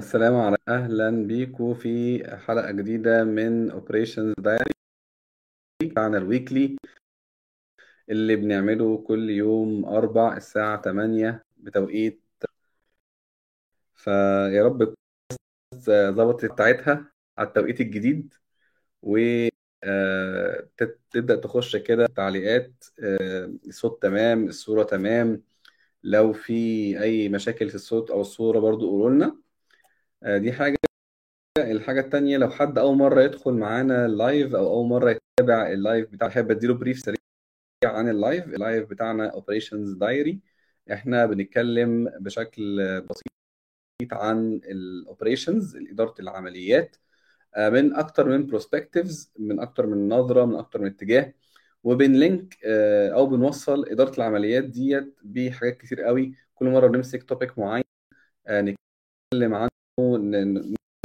آه، السلام عليكم أهلا بيكم في حلقة جديدة من Operations Diary بتاعنا الويكلي اللي بنعمله كل يوم أربع الساعة 8 بتوقيت. فيا رب ظبطت بتاعتها على التوقيت الجديد وتبدأ تخش كده تعليقات آه، الصوت تمام الصورة تمام. لو في أي مشاكل في الصوت أو الصورة برضو قولوا لنا آه، دي حاجة. الحاجة التانية لو حد أول مرة يدخل معانا ال live أو أول مرة يتابع ال live بتاع أحب أديله brief سريع عن ال live ال live بتاعنا operations diary إحنا بنتكلم بشكل بسيط عن ال operations إدارة العمليات آه، من أكتر من perspectives من أكتر من نظرة من أكتر من اتجاه. وبن link آه، أو بنوصل إدارة العمليات ديت بحاجات كتير قوي. كل مرة بنمسك topic معين نتكلم عنه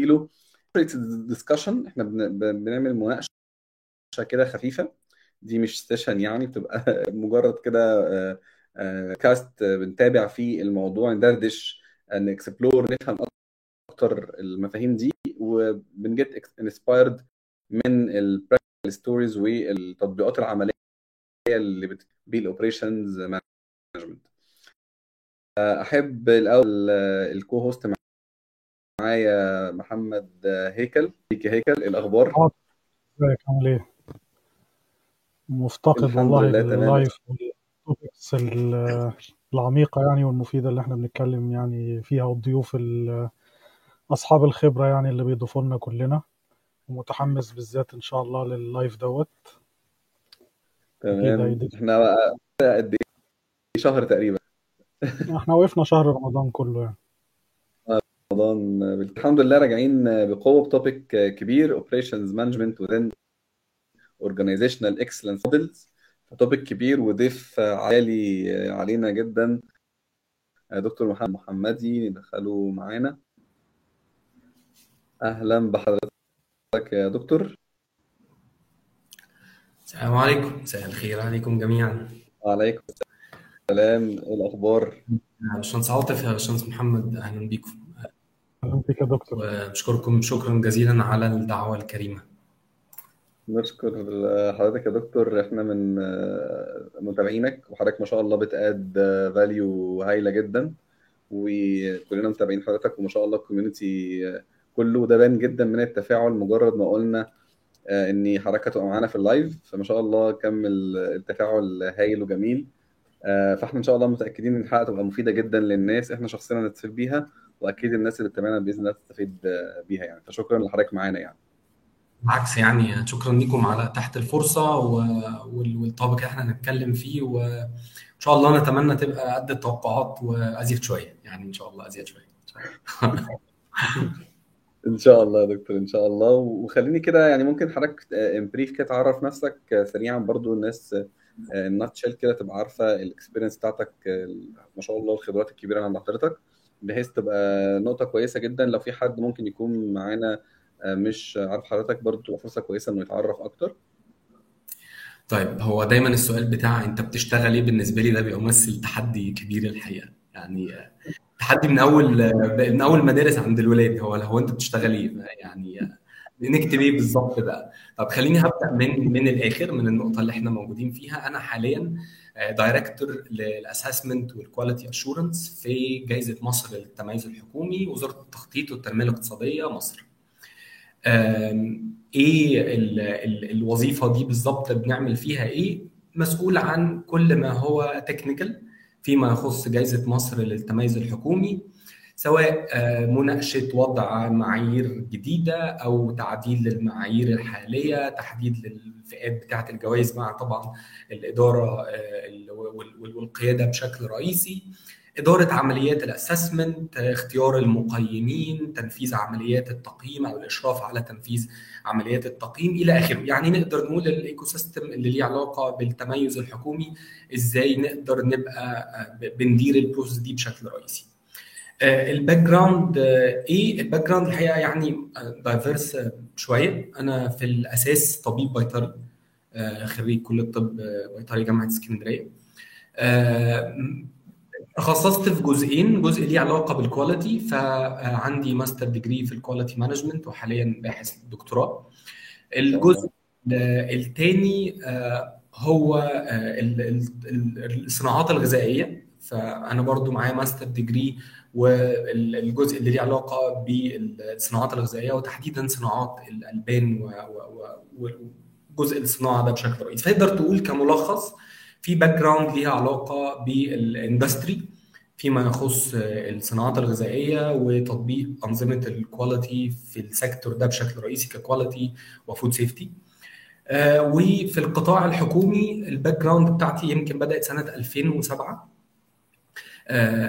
له discussion إحنا بن- بن- بنعمل مناقشة كده خفيفة. دي مش session يعني بتبقى مجرد كده آه، آه، cast بنتابع فيه الموضوع ندردش ن explore نفهم أكتر المفاهيم دي وبن get inspired من ال practical stories والتطبيقات العملية اللي بت- بال operations management أحب الأول ال co-host معايا محمد هيكل. هيك هيكل الأخبار؟ آه إزيك؟ عامل إيه؟ مفتقد الحمد والله لله تمام. لل live وال topics ال- العميقة يعني والمفيدة اللي إحنا بنتكلم يعني فيها والضيوف ال- أصحاب الخبرة يعني اللي بيضيفوا لنا كلنا. ومتحمس بالذات إن شاء الله لل live دوت. تمام. إحنا بقى قد إيه؟ شهر تقريبا. إحنا وقفنا شهر رمضان كله يعني. رمضان. الحمد لله راجعين بقوة ب topic كبير. operations management within organizational excellence models. topic كبير وضيف عالي علينا جدا. دكتور محمد محمدي ندخله معانا. أهلا بحضرتك يا دكتور. السلام عليكم. مساء الخير عليكم جميعا. وعليكم السلام. إيه الأخبار؟ باشمهندس عاطف يا باشمهندس محمد أهلا بيكم. بك يا دكتور. وبشكركم شكرا جزيلا على الدعوة الكريمة. نشكر حضرتك يا دكتور. إحنا من متابعينك وحضرتك ما شاء الله بت add value هايلة جدا. وكلنا متابعين حضرتك وما شاء الله ال community كله ده بان جدا من التفاعل. مجرد ما قلنا إن حضرتك هتبقى معانا في ال live فما شاء الله كمل التفاعل هايل وجميل. فإحنا إن شاء الله متأكدين إن الحلقة تبقى مفيدة جدا للناس إحنا شخصيا نستفيد بيها. واكيد الناس اللي بتتابعنا بإذن الله تستفيد بيها يعني. فشكرا لحضرتك معانا يعني. بالعكس يعني شكرا لكم على إتاحة الفرصة وال topic اللي إحنا هنتكلم فيه وان شاء الله نتمنى تبقى قد التوقعات وأزيد شوية يعني إن شاء الله أزيد شوية. إن شاء الله يا دكتور إن شاء الله. وخليني كده يعني ممكن حضرتك in brief كده تعرف نفسك سريعا برضو الناس الناتشل كده تبقى عارفة ال experience بتاعتك ما شاء الله الخبرات الكبيرة عند حضرتك. بحيث تبقى نقطة كويسة جدا. لو في حد ممكن يكون معانا مش عارف حضرتك برضو تبقى فرصة كويسة إنه يتعرف أكتر. طيب هو دايما السؤال بتاع أنت بتشتغل إيه بالنسبة لي؟ ده بيمثل تحدي كبير الحقيقة. يعني تحدي من أول من أول مدارس عند الولاد. هو هو أنت بتشتغل إيه؟ يعني نكتب إيه بالظبط بقى؟ طب خليني هبدأ من من الآخر من النقطة اللي إحنا موجودين فيها. أنا حاليا director لل assessment وال quality assurance في جائزه مصر للتميز الحكومي وزارة التخطيط والتنمية الاقتصادية مصر. إيه ال ال الوظيفة دي بالظبط بنعمل فيها إيه؟ مسؤول عن كل ما هو تكنيكال فيما يخص جائزه مصر للتميز الحكومي. سواء مناقشة وضع معايير جديدة أو تعديل للمعايير الحالية تحديد للفئات بتاعة الجوائز مع طبعا الإدارة والقيادة بشكل رئيسي إدارة عمليات الأسسمنت، اختيار المقيمين، تنفيذ عمليات التقييم أو الإشراف على تنفيذ عمليات التقييم إلى آخره، يعني نقدر نقول ال ecosystem اللي ليه علاقة بالتميز الحكومي إزاي نقدر نبقى بندير ال process دي بشكل رئيسي. ال background إيه ال background الحقيقة يعني diverse شوية. أنا في الأساس طبيب بيطري خريج كلية طب بيطري جامعة اسكندرية. تخصصت في جزئين. جزء ليه علاقة بال quality فعندي master degree في ال quality management وحاليا باحث دكتوراه. الجزء الثاني هو آه، ال- ال- ال- الصناعات الغذائية. فأنا برضو معايا master degree والجزء اللي ليه علاقة بالصناعات الغذائية وتحديدا صناعات الألبان وجزء الصناعة ده بشكل رئيسي. فيقدر تقول كملخص في background ليها علاقة بال industry فيما يخص الصناعات الغذائية وتطبيق أنظمة ال quality في ال sector ده بشكل رئيسي ك quality و food safety وفي القطاع الحكومي ال background بتاعتي يمكن بدأت سنة 2007 آه،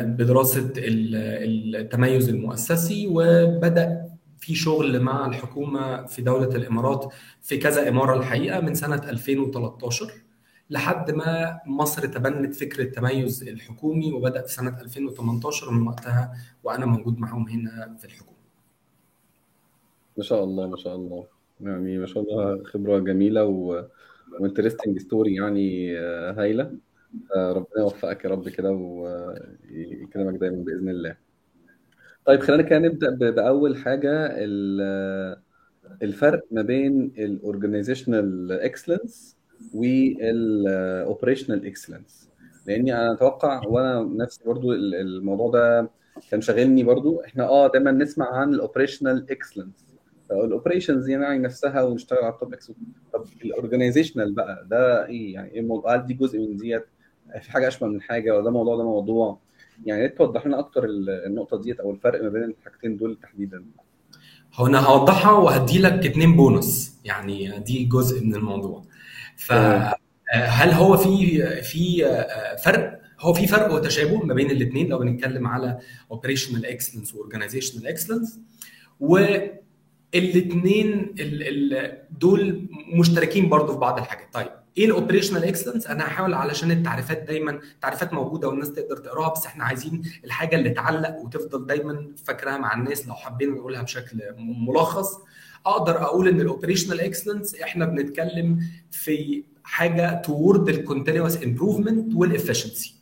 بدراسة ال- التميز المؤسسي وبدأ في شغل مع الحكومة في دولة الإمارات في كذا إمارة الحقيقة من سنة 2013 لحد ما مصر تبنت فكرة التميز الحكومي وبدأ في سنة 2018 ومن وقتها وأنا موجود معاهم هنا في الحكومة. ما شاء الله ما شاء الله يعني ما شاء الله خبرة جميلة و و interesting story يعني آه، هايلة آه، ربنا يوفقك يا رب كده ويكرمك دايما بإذن الله. طيب خلينا كده نبدأ ب- بأول حاجة ال- الفرق ما بين ال organizational excellence وال operational excellence لأني أنا أتوقع وأنا نفسي برضو ال- الموضوع ده كان شاغلني برضو. إحنا آه دايما نسمع عن ال operational excellence ال operations يعني نفسها ونشتغل على ال topics طب ال organizational بقى ده إيه يعني؟ إيه الموضوع؟ دي جزء من ديت؟ في حاجة أشمل من حاجة ولا ده موضوع ده موضوع. يعني يا ريت توضح لنا أكتر ال- النقطة ديت أو الفرق ما بين الحاجتين دول تحديدا. هو أنا هوضحها وهدي لك اتنين بونص. يعني دي جزء من الموضوع. فهل هو في في فرق؟ هو في فرق وتشابه ما بين الاثنين لو بنتكلم على operational excellence و organizational excellence والاثنين دول مشتركين برضو في بعض الحاجات. طيب إيه ال operational excellence؟ أنا هحاول علشان التعريفات دايما تعريفات موجودة والناس تقدر تقراها بس إحنا عايزين الحاجة اللي تعلق وتفضل دايما فاكراها مع الناس لو حابين نقولها بشكل ملخص. أقدر أقول إن ال operational excellence إحنا بنتكلم في حاجة toward ال continuous improvement وال efficiency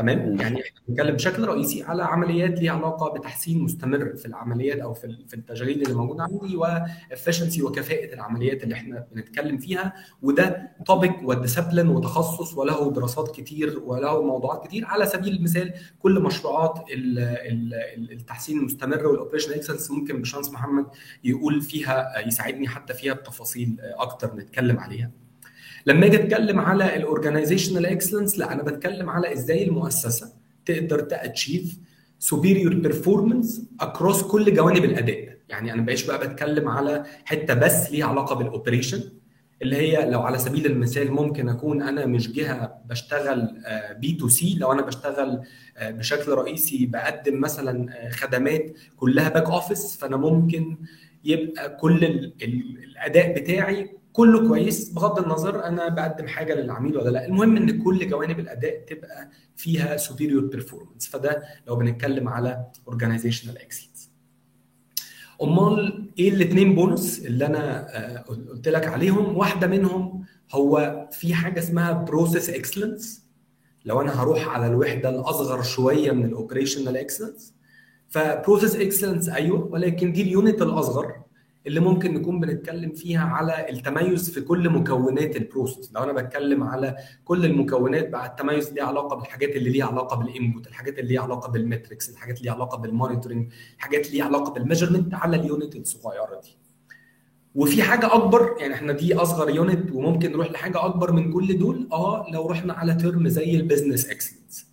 تمام. يعني إحنا بنتكلم بشكل رئيسي على عمليات ليها علاقة بتحسين مستمر في العمليات أو في في التشغيل اللي موجود عندي و efficiency وكفاءة العمليات اللي إحنا بنتكلم فيها. وده topic و discipline وتخصص وله دراسات كتير وله موضوعات كتير. على سبيل المثال كل مشروعات ال- ال- ال- التحسين المستمر وال operation excellence ممكن باشمهندس محمد يقول فيها يساعدني حتى فيها بتفاصيل أكتر نتكلم عليها. لما أجي اتكلم على ال organizational excellence لا أنا بتكلم على إزاي المؤسسة تقدر ت achieve superior performance across كل جوانب الأداء. يعني أنا بجيش بقى بتكلم على حتة بس ليها علاقة بال operation اللي هي لو على سبيل المثال ممكن أكون أنا مش جهة بشتغل B2C لو أنا بشتغل آه، بشكل رئيسي بقدم مثلا آه، خدمات كلها back office فأنا ممكن يبقى كل ال- ال- الأداء بتاعي كله كويس. بغض النظر أنا بقدم حاجة للعميل ولا لأ المهم إن كل جوانب الأداء تبقى فيها superior performance. فده لو بنتكلم على organizational excellence. أمال إيه الاثنين بونص اللي أنا آه، قلت لك عليهم؟ واحدة منهم هو في حاجة اسمها process excellence لو أنا هروح على الوحدة الأصغر شوية من ال operational excellence ف process excellence أيوه ولكن دي ال unit الأصغر. اللي ممكن نكون بنتكلم فيها على التميز في كل مكونات ال process لو أنا بتكلم على كل المكونات بقى التميز ليه علاقة بالحاجات اللي ليها علاقة بال input الحاجات اللي ليها علاقة بال metrics الحاجات اللي ليها علاقة بال monitoring الحاجات اللي ليها علاقة بال measurement على ال unit الصغيرة دي. وفي حاجة أكبر يعني إحنا دي أصغر unit وممكن نروح لحاجة أكبر من كل دول آه لو رحنا على term زي ال business excellence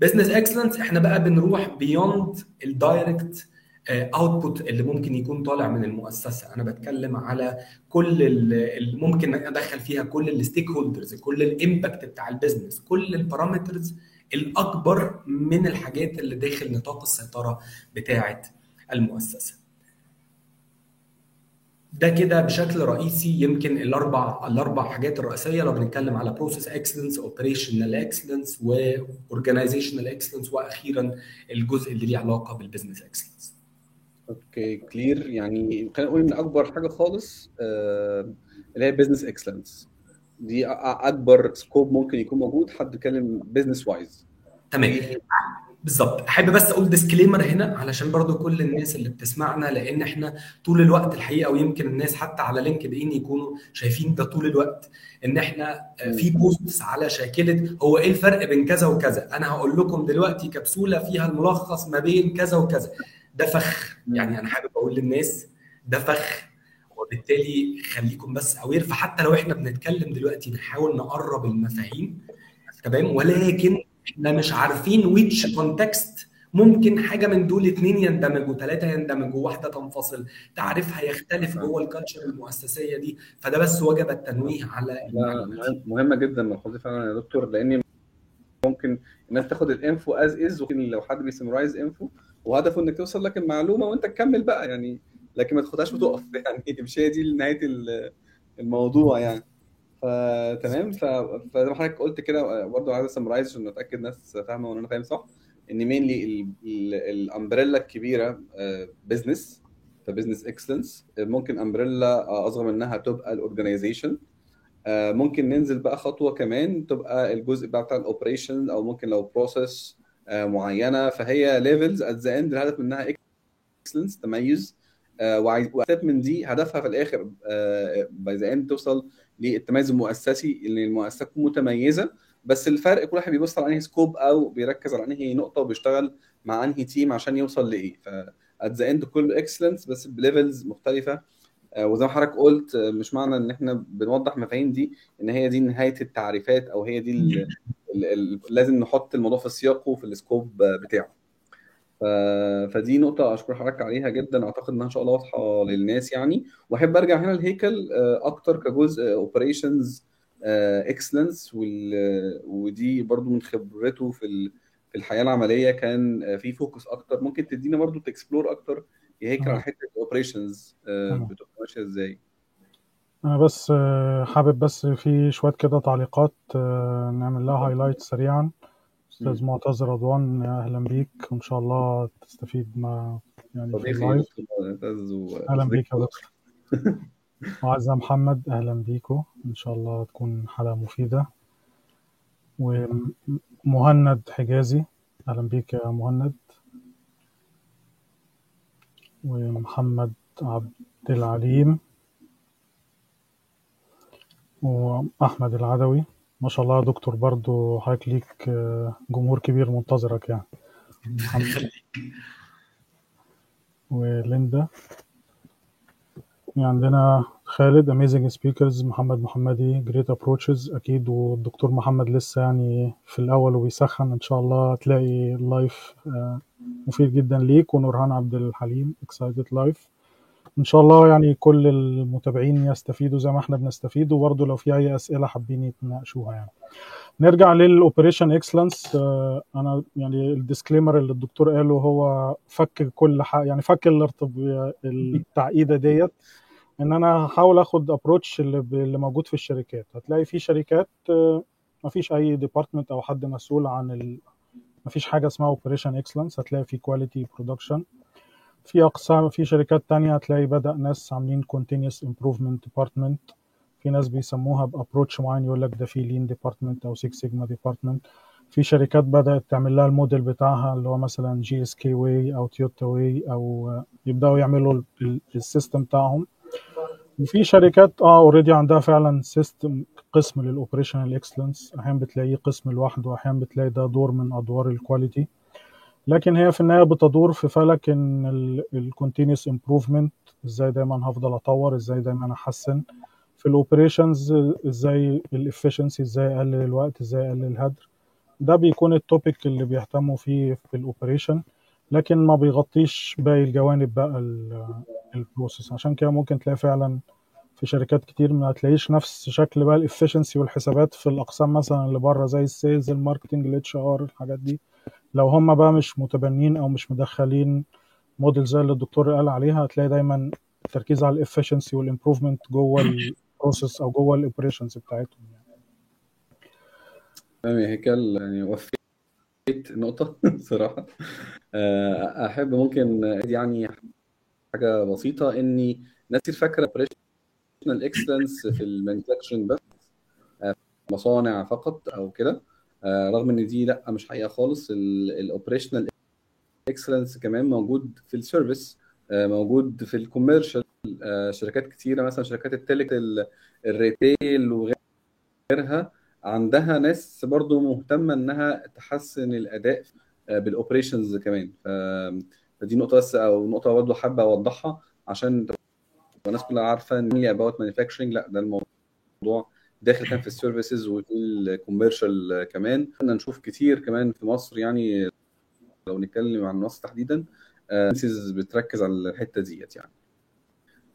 business excellence إحنا بقى بنروح beyond ال direct output اللي ممكن يكون طالع من المؤسسة. أنا بتكلم على كل اللي ممكن أدخل فيها كل ال stakeholders كل ال impact بتاع ال business كل ال parameters الأكبر من الحاجات اللي داخل نطاق السيطرة بتاعه المؤسسة. ده كده بشكل رئيسي يمكن الاربع الأربع حاجات الرئيسية لو بنتكلم على process excellence operational excellence و organizational excellence وأخيرا الجزء اللي ليه علاقة بال business excellence okay clear. يعني خلينا نقول إن أكبر حاجة خالص آه، اللي هي business excellence دي أكبر scope ممكن يكون موجود حد بيتكلم business wise تمام. بالظبط أحب بس أقول disclaimer هنا علشان برضو كل الناس اللي بتسمعنا لأن إحنا طول الوقت الحقيقة ويمكن الناس حتى على LinkedIn يكونوا شايفين ده طول الوقت إن إحنا في posts على شاكلة هو إيه الفرق بين كذا وكذا. أنا هقول لكم دلوقتي كبسولة فيها الملخص ما بين كذا وكذا. ده فخ. يعني أنا حابب أقول للناس ده فخ. وبالتالي خليكم بس aware فحتى لو إحنا بنتكلم دلوقتي بنحاول نقرب المفاهيم تمام؟ ولكن إحنا مش عارفين which context ممكن حاجة من دول اثنين يندمجوا ثلاثة يندمجوا واحدة تنفصل. تعريفها يختلف جوه ال culture المؤسسية دي. فده بس وجب التنويه على مهمة جدا ملحوظه فعلا يا دكتور لأن ممكن الناس تاخد ال info as as لو حد بي summarize info وهدفه إنك توصل لك المعلومة وأنت تكمل بقى يعني لكن ما تاخدهاش وتقف. يعني مش هي دي نهاية الموضوع يعني. فتمام. فزي ما حضرتك قلت كده برضه عايز a summarize عشان أتأكد الناس فاهمة وان أنا فاهم صح إن mainly ال umbrella الكبيره business ف business excellence ممكن umbrella أصغر منها تبقى ال organization ممكن ننزل بقى خطوة كمان تبقى الجزء بقى بتاع ال operation أو ممكن لو process معينة فهي levels at the end الهدف منها excellence تميز. و step من دي هدفها في الآخر by the end توصل للتميز المؤسسي اللي المؤسسة تكون متميزة. بس الفرق كل واحد بيبص على أنهي scope أو بيركز على أنهي نقطة وبيشتغل مع أنهي team عشان يوصل لإيه. ف at the end كله excellence بس ب levels مختلفة. وزي ما حضرتك قلت مش معنى إن إحنا بنوضح مفاهيم دي إن هي دي نهاية التعريفات أو هي دي ال ال ال لازم نحط الموضوع في سياقه في ال scope بتاعه. فدي نقطة أشكر حضرتك عليها جدا أعتقد إنها إن شاء الله واضحة للناس يعني وأحب أرجع هنا الهيكل أكتر كجزء operations excellence ودي برضو من خبرته في في الحياة العملية كان في focus أكتر ممكن تدينا برضو t explore أكتر هيكل على حتة ال operations بتبقى ماشية إزاي؟ أنا بس حابب بس في شوية كده تعليقات نعمل لها highlight سريعا. أستاذ معتز رضوان أهلا بيك. وإن شاء الله تستفيد ما يعني في ال live أهلا بيك يا دكتور. وعزة محمد أهلا بيكو. إن شاء الله تكون حلقة مفيدة. ومهند حجازي أهلا بيك يا مهند. ومحمد عبد العليم وأحمد العدوي. ما شاء الله يا دكتور برضو حضرتك ليك جمهور كبير منتظرك يعني. وليندا. عندنا خالد amazing speakers محمد محمدي great approaches أكيد والدكتور محمد لسه يعني في الأول وبيسخن إن شاء الله تلاقي ال live مفيد جدا ليك ونورهان عبد الحليم excited live إن شاء الله يعني كل المتابعين يستفيدوا زي ما إحنا بنستفيد وبرضه لو في أي أسئلة حابين يتناقشوها يعني. نرجع لل operation excellence أنا يعني ال disclaimer اللي الدكتور قاله هو فك كل حاجة يعني فك التعقيدة ديت. إن أنا هحاول آخد approach اللي, موجود في الشركات. هتلاقي في شركات ما فيش أي department أو حد مسؤول عن ال... ما فيش حاجة اسمها operation excellence هتلاقي في quality production في أقسام في شركات تانية هتلاقي بدأ ناس عاملين continuous improvement department. في ناس بيسموها ب approach معين يقول لك ده في lean department أو 6 sigma department في شركات بدأت تعمل لها الموديل بتاعها اللي هو مثلا GSK way أو Toyota way أو يبدأوا يعملوا ال system بتاعهم. وفي شركات آه already عندها فعلا system قسم لل operational excellence أحيانا بتلاقيه قسم لوحده أحيانا بتلاقي ده دور من أدوار ال quality لكن هي في النهاية بتدور في فلك إن ال continuous improvement إزاي دايما هفضل أطور إزاي دايما أحسن. في ال operations إزاي ال efficiency إزاي اقلل الوقت إزاي اقلل الهدر. ده بيكون ال topic اللي بيهتموا فيه في ال operation لكن ما بيغطيش باقي الجوانب بقى ال process عشان كده ممكن تلاقي فعلا في شركات كتير ما تلاقيش نفس شكل بقى ال efficiency والحسابات في الأقسام مثلا اللي بره زي ال sales ال marketing ال HR الحاجات دي. لو هم بقى مش متبنين أو مش مدخلين موديل زي اللي الدكتور قال عليها هتلاقي دايما التركيز على ال efficiency وال improvement جوه ال process أو جوه ال operations بتاعتهم يعني. هيكل يعني وفيت نقطة صراحة. أحب ممكن يعني حاجة بسيطة إني ناس فاكرة operational excellence في ال manufacturing بس مصانع فقط أو كده. آه، رغم إن دي لأ مش حقيقة خالص. ال operational excellence كمان موجود في ال service آه، موجود في ال commercial شركات كتيرة مثلا شركات التلك ال- ال retail وغيرها. عندها ناس برضو مهتمة إنها تحسن الأداء آه، بال operations كمان. فدي نقطة بس أو نقطة برضو حابة أوضحها عشان الناس كلها عارفة إن هي about manufacturing لأ ده الموضوع داخل كان في ال services وفي ال commercial كمان. كنا نشوف كتير كمان في مصر يعني لو نتكلم عن مصر تحديدا آه، بتركز على الحتة ديت يعني.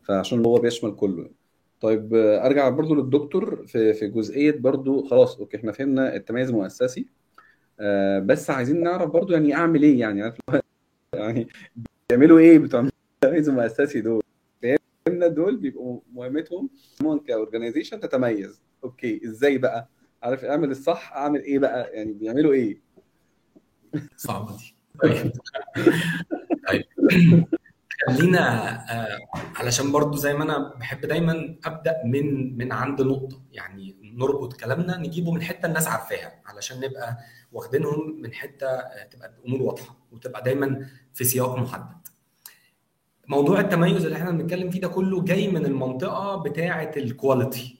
فعشان هو بيشمل كله طيب آه، أرجع برضو للدكتور في في جزئية برضو خلاص okay إحنا فهمنا التميز المؤسسي. آه، بس عايزين نعرف برضو يعني أعمل إيه؟ يعني عارف يعني بيعملوا إيه؟ بتوع التميز المؤسسي دول. فهمنا دول بيبقوا مهمتهم هم ك organization تتميز. okay إزاي بقى؟ عارف أعمل الصح أعمل إيه بقى؟ يعني بيعملوا إيه؟ صعبة دي. طيب. خلينا آه، علشان برضو زي ما أنا بحب دايما أبدأ من من عند نقطة. يعني نربط كلامنا نجيبه من حتة الناس عارفاها علشان نبقى واخدينهم من حتة آه، تبقى الأمور واضحة وتبقى دايما في سياق محدد. موضوع التميز اللي إحنا بنتكلم فيه ده كله جاي من المنطقة بتاعة ال quality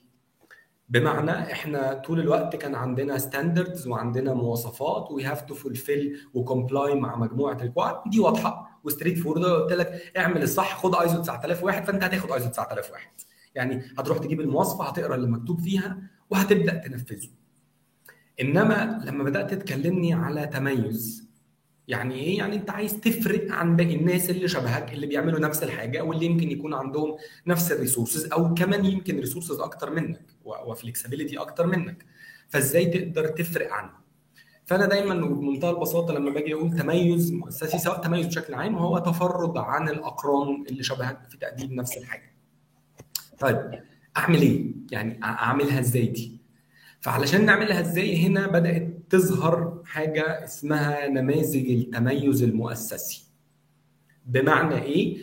بمعنى إحنا طول الوقت كان عندنا standards وعندنا مواصفات we have to fulfill و comply مع مجموعة ال quality دي واضحة. و straightforward قلت لك اعمل الصح خد ايزو 9001 فانت هتاخد ايزو 9001 يعني هتروح تجيب المواصفة هتقرأ اللي مكتوب فيها وهتبدأ تنفذه. إنما لما بدأت تكلمني على تميز يعني إيه؟ يعني أنت عايز تفرق عن باقي الناس اللي شبهك اللي بيعملوا نفس الحاجة واللي يمكن يكون عندهم نفس ال resources أو كمان يمكن resources أكتر منك و flexibility أكتر منك. فإزاي تقدر تفرق عنهم؟ فأنا دايما بمنتهى البساطة لما باجي أقول تميز مؤسسي سواء تميز بشكل عام هو تفرد عن الأقران اللي شبهك في تقديم نفس الحاجة. طيب أعمل إيه؟ يعني أعملها إزاي دي؟ فعلشان نعملها إزاي هنا بدأت تظهر حاجة اسمها نماذج التميز المؤسسي. بمعنى إيه؟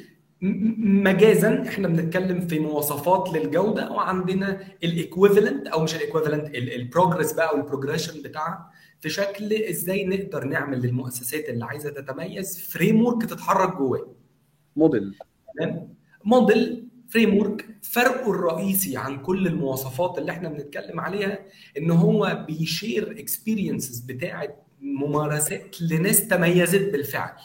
مجازا إحنا بنتكلم في مواصفات للجودة وعندنا ال equivalent أو مش ال equivalent ال progress بقى أو ال progression بتاعها. في شكل إزاي نقدر نعمل للمؤسسات اللي عايزة تتميز framework تتحرك جواه. موديل. تمام؟ model framework فرقه الرئيسي عن كل المواصفات اللي إحنا بنتكلم عليها ان هو بيشير experiences بتاعة ممارسات لناس تميزت بالفعل.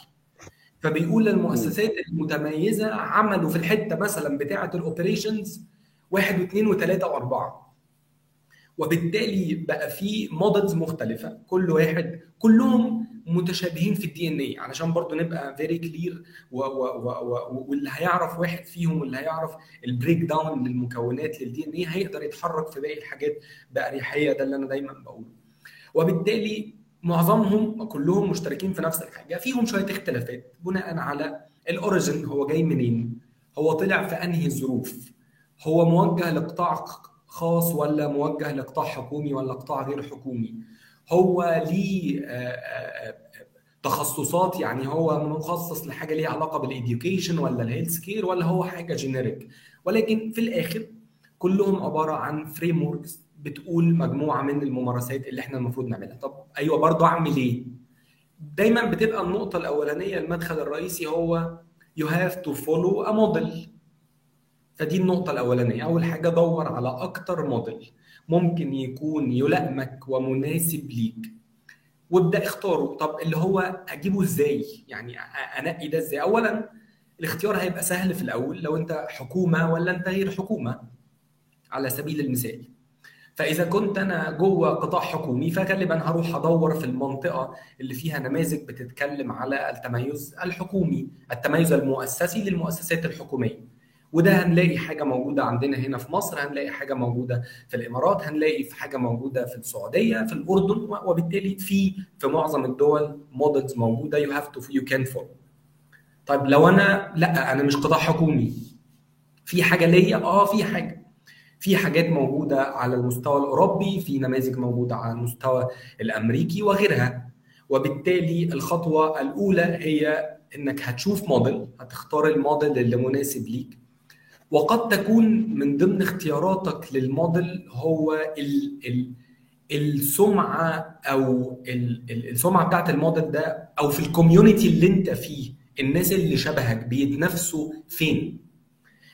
فبيقول للمؤسسات المتميزة عملوا في الحتة مثلا بتاعة ال operations واحد واثنين وثلاثة وأربعة. وبالتالي بقى في models مختلفة. كل واحد كلهم متشابهين في ال DNA علشان برضو نبقى very clear واللي هيعرف واحد فيهم واللي هيعرف ال breakdown للمكونات لل DNA هيقدر يتحرك في باقي الحاجات بأريحية. ده اللي أنا دايما بقوله. وبالتالي معظمهم كلهم مشتركين في نفس الحاجة. فيهم شوية اختلافات. بناء على ال origin هو جاي منين؟ هو طلع في أنهي ظروف؟ هو موجه لقطاع خاص ولا موجه لقطاع حكومي ولا قطاع غير حكومي. هو ليه تخصصات يعني هو مخصص لحاجة ليها علاقة بال education ولا ال healthcare ولا هو حاجة generic ولكن في الآخر كلهم عبارة عن frame بتقول مجموعة من الممارسات اللي إحنا المفروض نعملها. طب أيوه برضه أعمل إيه؟ دايما بتبقى النقطة الأولانية المدخل الرئيسي هو you have to follow a model. فدي النقطة الأولانية. أول حاجة دور على أكتر موديل ممكن يكون يلائمك ومناسب ليك. وابدأ اختاره. طب اللي هو أجيبه إزاي؟ يعني أنقي ده إزاي؟ اولا الاختيار هيبقى سهل في الأول لو أنت حكومة ولا أنت غير حكومة على سبيل المثال. فإذا كنت أنا جوه قطاع حكومي فغالبا هروح أدور في المنطقة اللي فيها نماذج بتتكلم على التميز الحكومي التميز المؤسسي للمؤسسات الحكومية. وده هنلاقي حاجة موجودة عندنا هنا في مصر هنلاقي حاجة موجودة في الإمارات هنلاقي في حاجة موجودة في السعودية في الأردن وبالتالي في في معظم الدول models موجودة you have to you can follow طيب لو أنا لأ أنا مش قطاع حكومي. في حاجة ليا؟ آه في حاجة. في حاجات موجودة على المستوى الأوروبي في نماذج موجودة على المستوى الأمريكي وغيرها. وبالتالي الخطوة الأولى هي إنك هتشوف موديل هتختار الموديل اللي مناسب ليك. وقد تكون من ضمن اختياراتك للموديل هو ال ال السمعة أو ال- ال- السمعة بتاعت الموديل ده أو في ال community اللي أنت فيه الناس اللي شبهك بيتنافسوا فين؟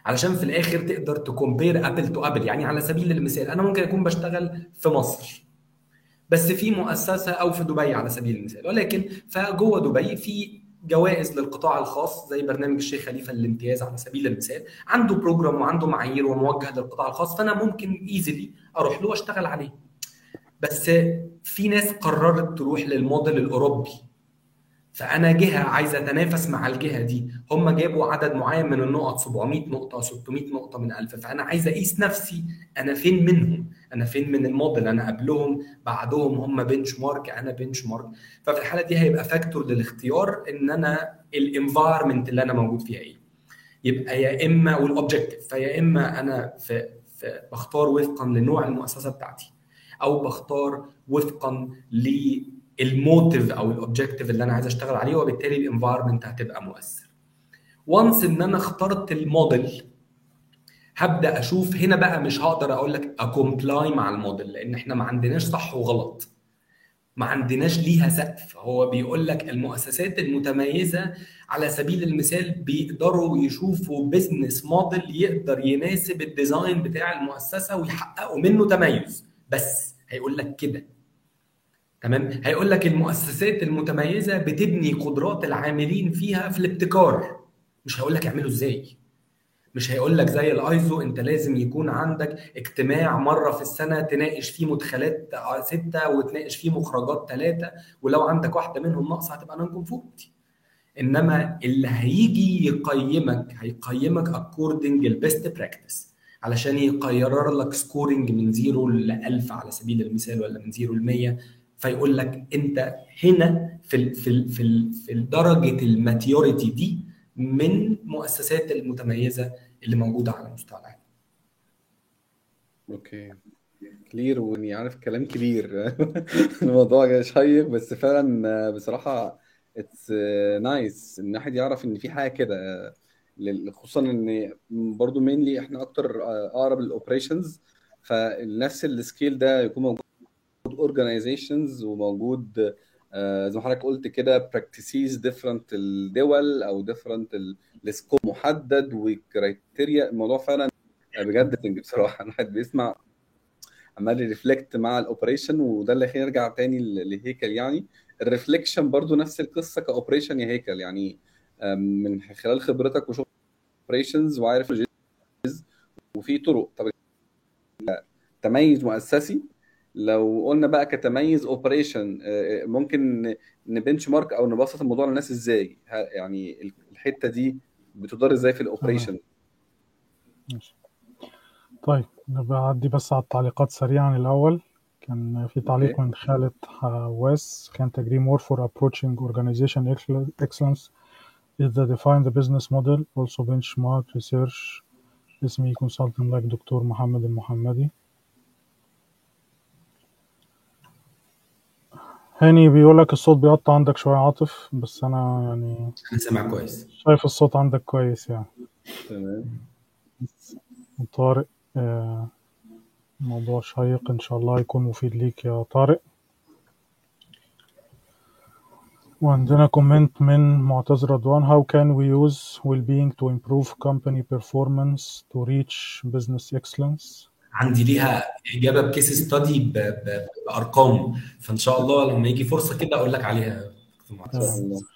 علشان في الآخر تقدر ت compare apple to apple يعني على سبيل المثال أنا ممكن أكون بشتغل في مصر بس في مؤسسة أو في دبي على سبيل المثال ولكن فجوه دبي في جوائز للقطاع الخاص زي برنامج الشيخ خليفة للامتياز على سبيل المثال. عنده program وعنده معايير وموجه للقطاع الخاص فأنا ممكن easily أروح له وأشتغل عليه. بس في ناس قررت تروح للموديل الأوروبي. فأنا جهة عايزه أتنافس مع الجهة دي. هم جابوا عدد معين من النقط 700 نقطة 600 نقطة من 1000 فأنا عايز أقيس نفسي أنا فين منهم؟ أنا فين من الموديل؟ أنا قبلهم بعدهم هم benchmark أنا benchmark ففي الحالة دي هيبقى factor للاختيار إن أنا ال environment اللي أنا موجود فيها إيه. يبقى يا إما وال objective فيا إما أنا في, في بختار وفقا لنوع المؤسسة بتاعتي أو بختار وفقا لل motive أو ال objective اللي أنا عايز أشتغل عليه وبالتالي ال environment هتبقى مؤثر. و once إن أنا اخترت الموديل هبدأ أشوف هنا بقى مش هقدر أقول لك ا comply مع الموديل لأن إحنا ما عندناش صح وغلط. ما عندناش ليها سقف. هو بيقول لك المؤسسات المتميزة على سبيل المثال بيقدروا يشوفوا business model يقدر يناسب ال design بتاع المؤسسة ويحققوا منه تميز. بس هيقول لك كده. تمام؟ هيقول لك المؤسسات المتميزة بتبني قدرات العاملين فيها في الابتكار. مش هيقول لك اعمله إزاي. مش هيقول لك زي الايزو انت لازم يكون عندك اجتماع مرة في السنة تناقش فيه مدخلات ستة وتناقش فيه مخرجات ثلاثة ولو عندك واحدة منهم ناقصة هتبقى non-conformity إنما اللي هيجي يقيمك هيقيمك according ال best practice علشان يقرر لك scoring من zero ل 1000 على سبيل المثال ولا من zero ل 100 فيقول لك انت هنا في في في, في درجة ال maturity دي من مؤسسات المتميزة اللي موجودة على مستوى العالم. Okay. Clear واني عارف كلام كبير. الموضوع شيق بس فعلا بصراحة it's nice إن الواحد يعرف إن في حاجة كده. خصوصا إن برضو mainly إحنا أكتر أقرب لل operations فنفس ال scale ده يكون موجود organizations وموجود زي ما حضرتك قلت كده practices different الدول أو different ال scope محدد و criteria الموضوع فعلا بجد بصراحة. الواحد بيسمع عمال ي reflect مع ال operation وده اللي هيرجع تاني لهيكل يعني. ال reflection برضو نفس القصة ك operation يا هيكل يعني من خلال خبرتك وشغل operations وعارف وفي طرق. طب تميز مؤسسي لو قلنا بقى كتميز operation ممكن ن benchmark أو نبسط الموضوع للناس إزاي؟ يعني الحتة دي بتدار إزاي في الاوبريشن طيب نعدي بس على التعليقات سريعا الأول. كان في تعليق من خالد حواس. can agree more for approaching organization excellence is the define the business model. Also benchmark research. اسمي consultant like دكتور محمد المحمدي. هاني بيقول لك الصوت بيقطع عندك شوية عاطف بس أنا يعني أنا سامع كويس. شايف الصوت عندك كويس يعني. تمام. طارق آه موضوع شيق إن شاء الله يكون مفيد ليك يا طارق. وعندنا كومنت من معتز رضوان how can we use well-being to improve company performance to reach business excellence? عندي ليها إجابة بكيس ستادي بأرقام. فإن شاء الله لما يجي فرصة كده أقول لك عليها.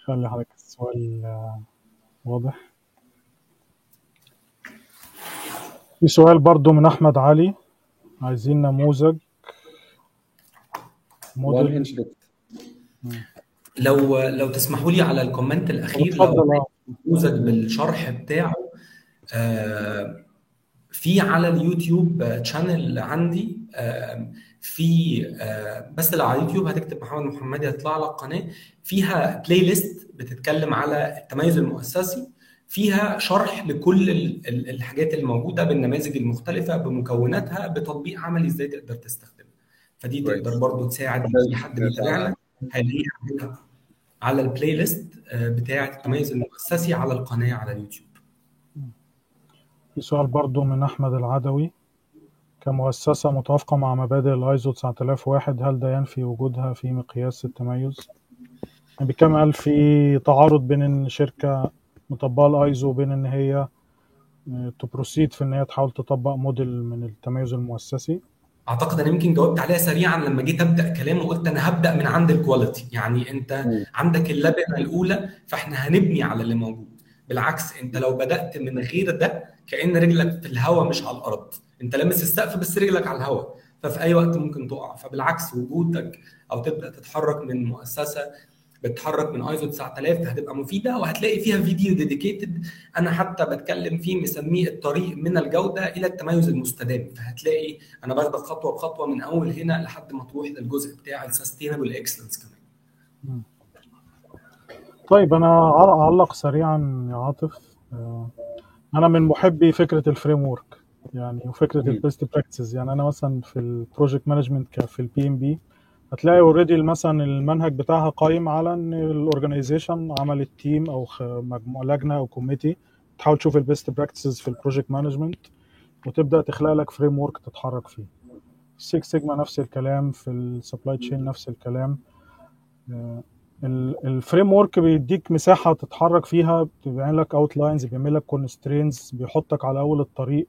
خلي حضرتك السؤال واضح؟ في سؤال برضو من أحمد علي. عايزين نموذج. موديل. لو لو تسمحوا لي على ال comment الأخير لو نموذج بالشرح بتاعه آه في على اليوتيوب channel عندي في بس لو على اليوتيوب هتكتب محمد محمدي هيطلع لك قناة فيها playlist بتتكلم على التميز المؤسسي فيها شرح لكل الحاجات الموجوده بالنماذج المختلفة بمكوناتها بتطبيق عملي إزاي تقدر تستخدمها. فدي تقدر برضو تساعد اي حد بيتابعنا هيلاقيها على ال playlist بتاعة التميز المؤسسي على القناة على اليوتيوب. في سؤال برضو من أحمد العدوي كمؤسسة متوافقة مع مبادئ الايزو 9001 هل ده ينفي وجودها في مقياس التميز؟ يعني بيتكلم قال في تعارض بين إن شركة مطبقة الايزو وبين إن هي ت proceed في إن هي تحاول تطبق موديل من التميز المؤسسي أعتقد أنا يمكن جاوبت عليها سريعا لما جيت أبدأ كلام وقلت أنا هبدأ من عند ال quality يعني أنت. عندك اللبنة الأولى فإحنا هنبني على اللي موجود بالعكس انت لو بدأت من غير ده كأن رجلك في الهواء مش على الأرض. انت لامس السقف بس رجلك على الهواء ففي أي وقت ممكن تقع. فبالعكس وجودك أو تبدأ تتحرك من مؤسسة بتتحرك من ايزو 9000 هتبقى مفيدة وهتلاقي فيها فيديو dedicated أنا حتى بتكلم فيه مسميه الطريق من الجودة إلى التميز المستدام. فهتلاقي أنا باخدك خطوة بخطوة من أول هنا لحد ما تروح للجزء بتاع ال sustainable excellence كمان. طيب أنا أعلق سريعا يا عاطف. آه، أنا من محبي فكرة ال framework يعني وفكرة. ال best practices. يعني أنا مثلا في ال project management في ال PMP هتلاقي already مثلا المنهج بتاعها قايم على إن ال organization عملت team أو مجموعة لجنة أو committee تحاول تشوف ال best practices في ال project management وتبدأ تخلق لك framework تتحرك فيه. ال Six Sigma نفس الكلام في ال supply chain نفس الكلام. ال framework بيديك مساحه تتحرك فيها بيبين لك outlines بيعمل لك constraints بيحطك على اول الطريق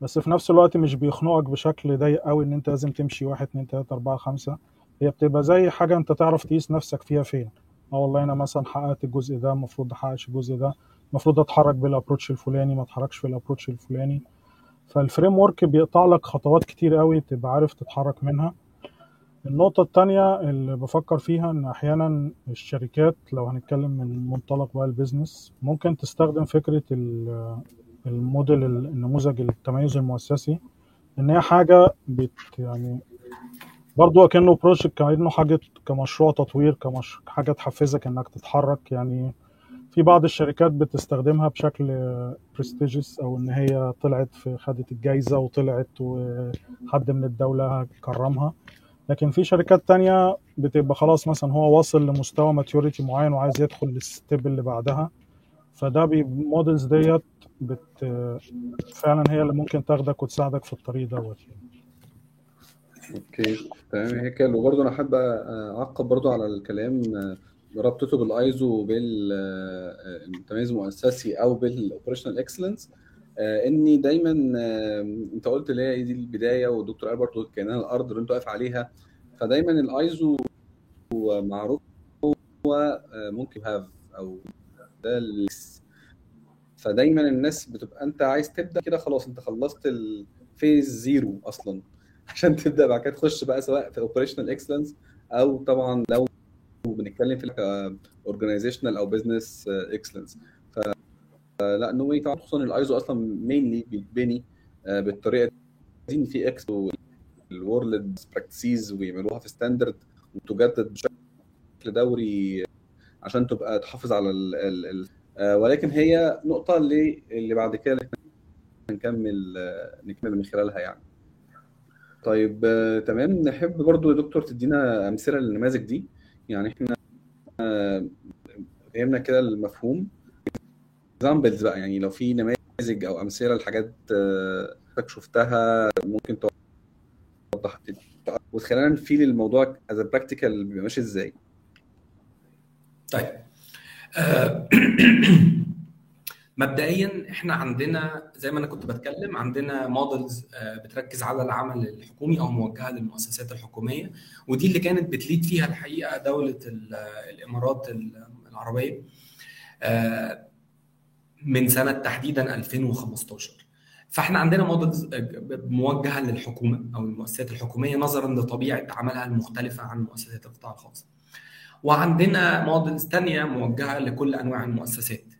بس في نفس الوقت مش بيخنقك بشكل ضيق قوي ان انت لازم تمشي واحد اتنين تلاته اربعه خمسه هي بتبقى زي حاجة انت تعرف تقيس نفسك فيها فين آه والله أنا مثلا حققت الجزء ده المفروض احققش الجزء ده المفروض اتحرك بال approach الفلاني ما اتحركش في ال approach الفلاني فال framework بيقطع لك خطوات كتير قوي تبقى عارف تتحرك منها النقطة التانية اللي بفكر فيها إن أحيانا الشركات لو هنتكلم من منطلق بقى ال business ممكن تستخدم فكرة ال- الموديل النموذج التميز المؤسسي إن هي حاجة بت يعني برضو كأنه project كأنه حاجة كمشروع تطوير كمش حاجة تحفزك إنك تتحرك. يعني في بعض الشركات بتستخدمها بشكل prestigious أو إن هي طلعت في خدت الجايزة وطلعت وحد من الدولة كرمها. لكن في شركات تانية بتبقى خلاص مثلا هو واصل لمستوى maturity معين وعايز يدخل لل step اللي بعدها. فده ال models ديت بت فعلا هي اللي ممكن تاخدك وتساعدك في الطريق دوت يعني. okay تمام هيك وبرضه أنا حابب أعقب برضه على الكلام آه، ربطته بالايزو وبالتميز المؤسسي أو بال operational excellence إني دايما آه، أنت قلت اللي هي دي البداية والدكتور ألبرت كانها الأرض اللي أنت واقف عليها. فدايما الآيزو معروف هو آه، ممكن half أو ده فدايما الناس بتبقى أنت عايز تبدأ كده خلاص أنت خلصت ال phase zero أصلا. عشان تبدأ بعد كده تخش بقى سواء في operational excellence أو طبعا لو بنتكلم في organizational أو business excellence فلا نو واي خصوصا الايزو أصلا مينلي بيتبني آه، بالطريقة دي إن في إكس الورلد براكتسيز ويعملوها في ستاندرد وتجدد بشكل دوري عشان تبقى تحافظ على ال ال ال آه، ولكن هي نقطة اللي اللي بعد كده نكمل آه، نكمل من خلالها يعني. طيب تمام. نحب برضو يا دكتور تدينا أمثلة للنماذج دي. يعني إحنا فهمنا كده المفهوم. examples بقى يعني لو في نماذج أو أمثلة لحاجات آه، حضرتك شفتها ممكن توضح وتخلينا ن feel الموضوع as practical بيبقى ماشي إزاي. طيب. آه، مبدئيا إحنا عندنا زي ما أنا كنت بتكلم عندنا models بتركز على العمل الحكومي أو موجهة للمؤسسات الحكومية ودي اللي كانت بت lead فيها الحقيقة دولة ال- الإمارات العربية. آه، من سنة تحديدا 2015 فإحنا عندنا models موجهة للحكومة أو المؤسسات الحكومية نظرا لطبيعة عملها المختلفة عن مؤسسات القطاع الخاص. وعندنا models تانية موجهة لكل أنواع المؤسسات.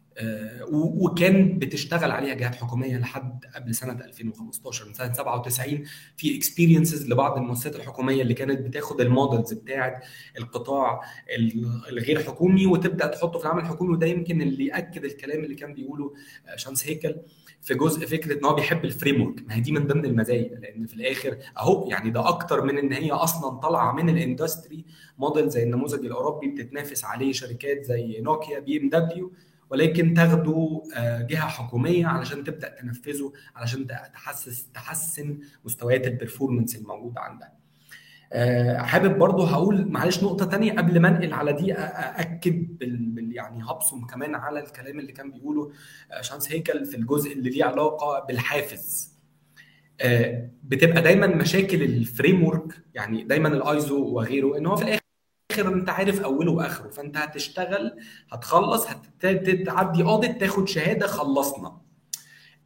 وكان بتشتغل عليها جهات حكومية لحد قبل سنة 2015 من سنة 97 في experiences لبعض المؤسسات الحكومية اللي كانت بتاخد ال models بتاعه القطاع ال- الغير حكومي وتبدأ تحطه في العمل الحكومي وده يمكن اللي يأكد الكلام اللي كان بيقوله آه، بشمهندس هيكل في جزء فكرة إن هو بيحب ال framework ما هي دي من ضمن المزايا لأن في الآخر أهو يعني ده أكتر من إن هي أصلا طالعة من ال industry model زي النموذج الأوروبي بتتنافس عليه شركات زي نوكيا BMW ولكن تاخده آه، جهة حكومية علشان تبدأ تنفذه علشان تحسس تحسن مستويات ال performance الموجودة عندها آه، حابب برضه هقول معلش نقطة تانية قبل ما انقل على دي أأكد بال يعني هبصم كمان على الكلام اللي كان بيقوله آه، بشمهندس هيكل في الجزء اللي ليه علاقة بالحافز. بتبقى دايما مشاكل ال framework يعني دايما الايزو وغيره إن هو في الآخر انت عارف اوله واخره فانت هتشتغل هتخلص هتعدي audit تاخد شهادة خلصنا.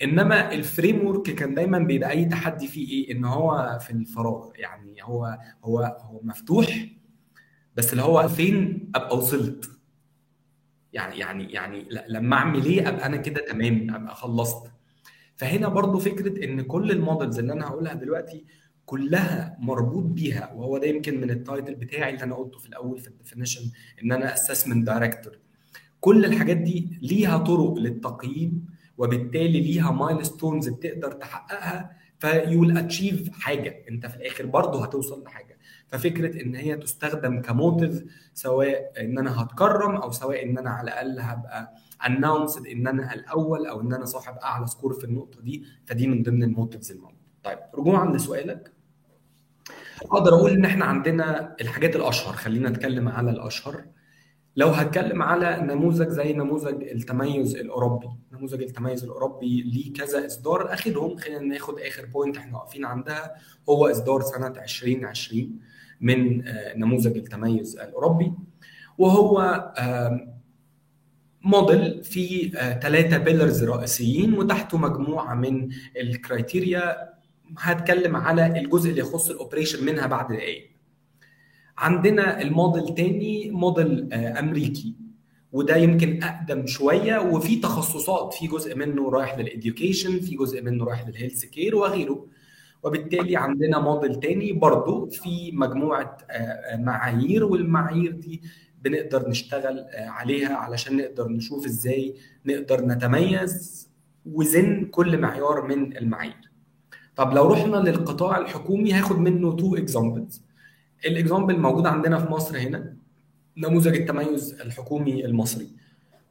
انما ال framework كان دايما بيبقى أي تحدي فيه إيه؟ إن هو في الفراغ. يعني هو هو هو مفتوح بس اللي هو فين أبقى وصلت؟ يعني يعني يعني لما أعمل إيه أبقى أنا كده تمام أبقى خلصت. فهنا برضو فكرة إن كل ال models اللي أنا هقولها دلوقتي كلها مربوط بيها وهو ده يمكن من ال title بتاعي اللي أنا قلته في الأول في ال definition إن أنا assessment director كل الحاجات دي ليها طرق للتقييم وبالتالي ليها milestones بتقدر تحققها ف you'll achieve حاجة. أنت في الآخر برضه هتوصل لحاجة. ففكرة إن هي تستخدم ك motive سواء إن أنا هتكرم أو سواء إن أنا على الأقل هبقى announced إن أنا الأول أو إن أنا صاحب أعلى score في النقطة دي فدي من ضمن ال motives الموجودة. طيب رجوعا لسؤالك. أقدر أقول ان إحنا عندنا الحاجات الاشهر خلينا نتكلم على الاشهر. لو هتكلم على نموذج زي نموذج التميز الاوروبي نموذج التميز الاوروبي ليه كذا اصدار اخرهم خلينا ناخد اخر point إحنا واقفين عندها هو اصدار سنة 2020 من نموذج التميز الاوروبي. وهو موديل فيه ثلاثة pillars رئيسيين وتحته مجموعة من ال criteria هتكلم على الجزء اللي يخص ال operation منها بعد دقايق. عندنا الموديل تاني موديل أمريكي وده يمكن أقدم شوية وفي تخصصات في جزء منه رايح لل education في جزء منه رايح لل health care وغيره. وبالتالي عندنا موديل تاني برضو في مجموعة معايير والمعايير دي بنقدر نشتغل عليها علشان نقدر نشوف إزاي نقدر نتميز وزن كل معيار من المعايير. طب لو رحنا للقطاع الحكومي هاخد منه two examples ال example موجود عندنا في مصر هنا نموذج التميز الحكومي المصري.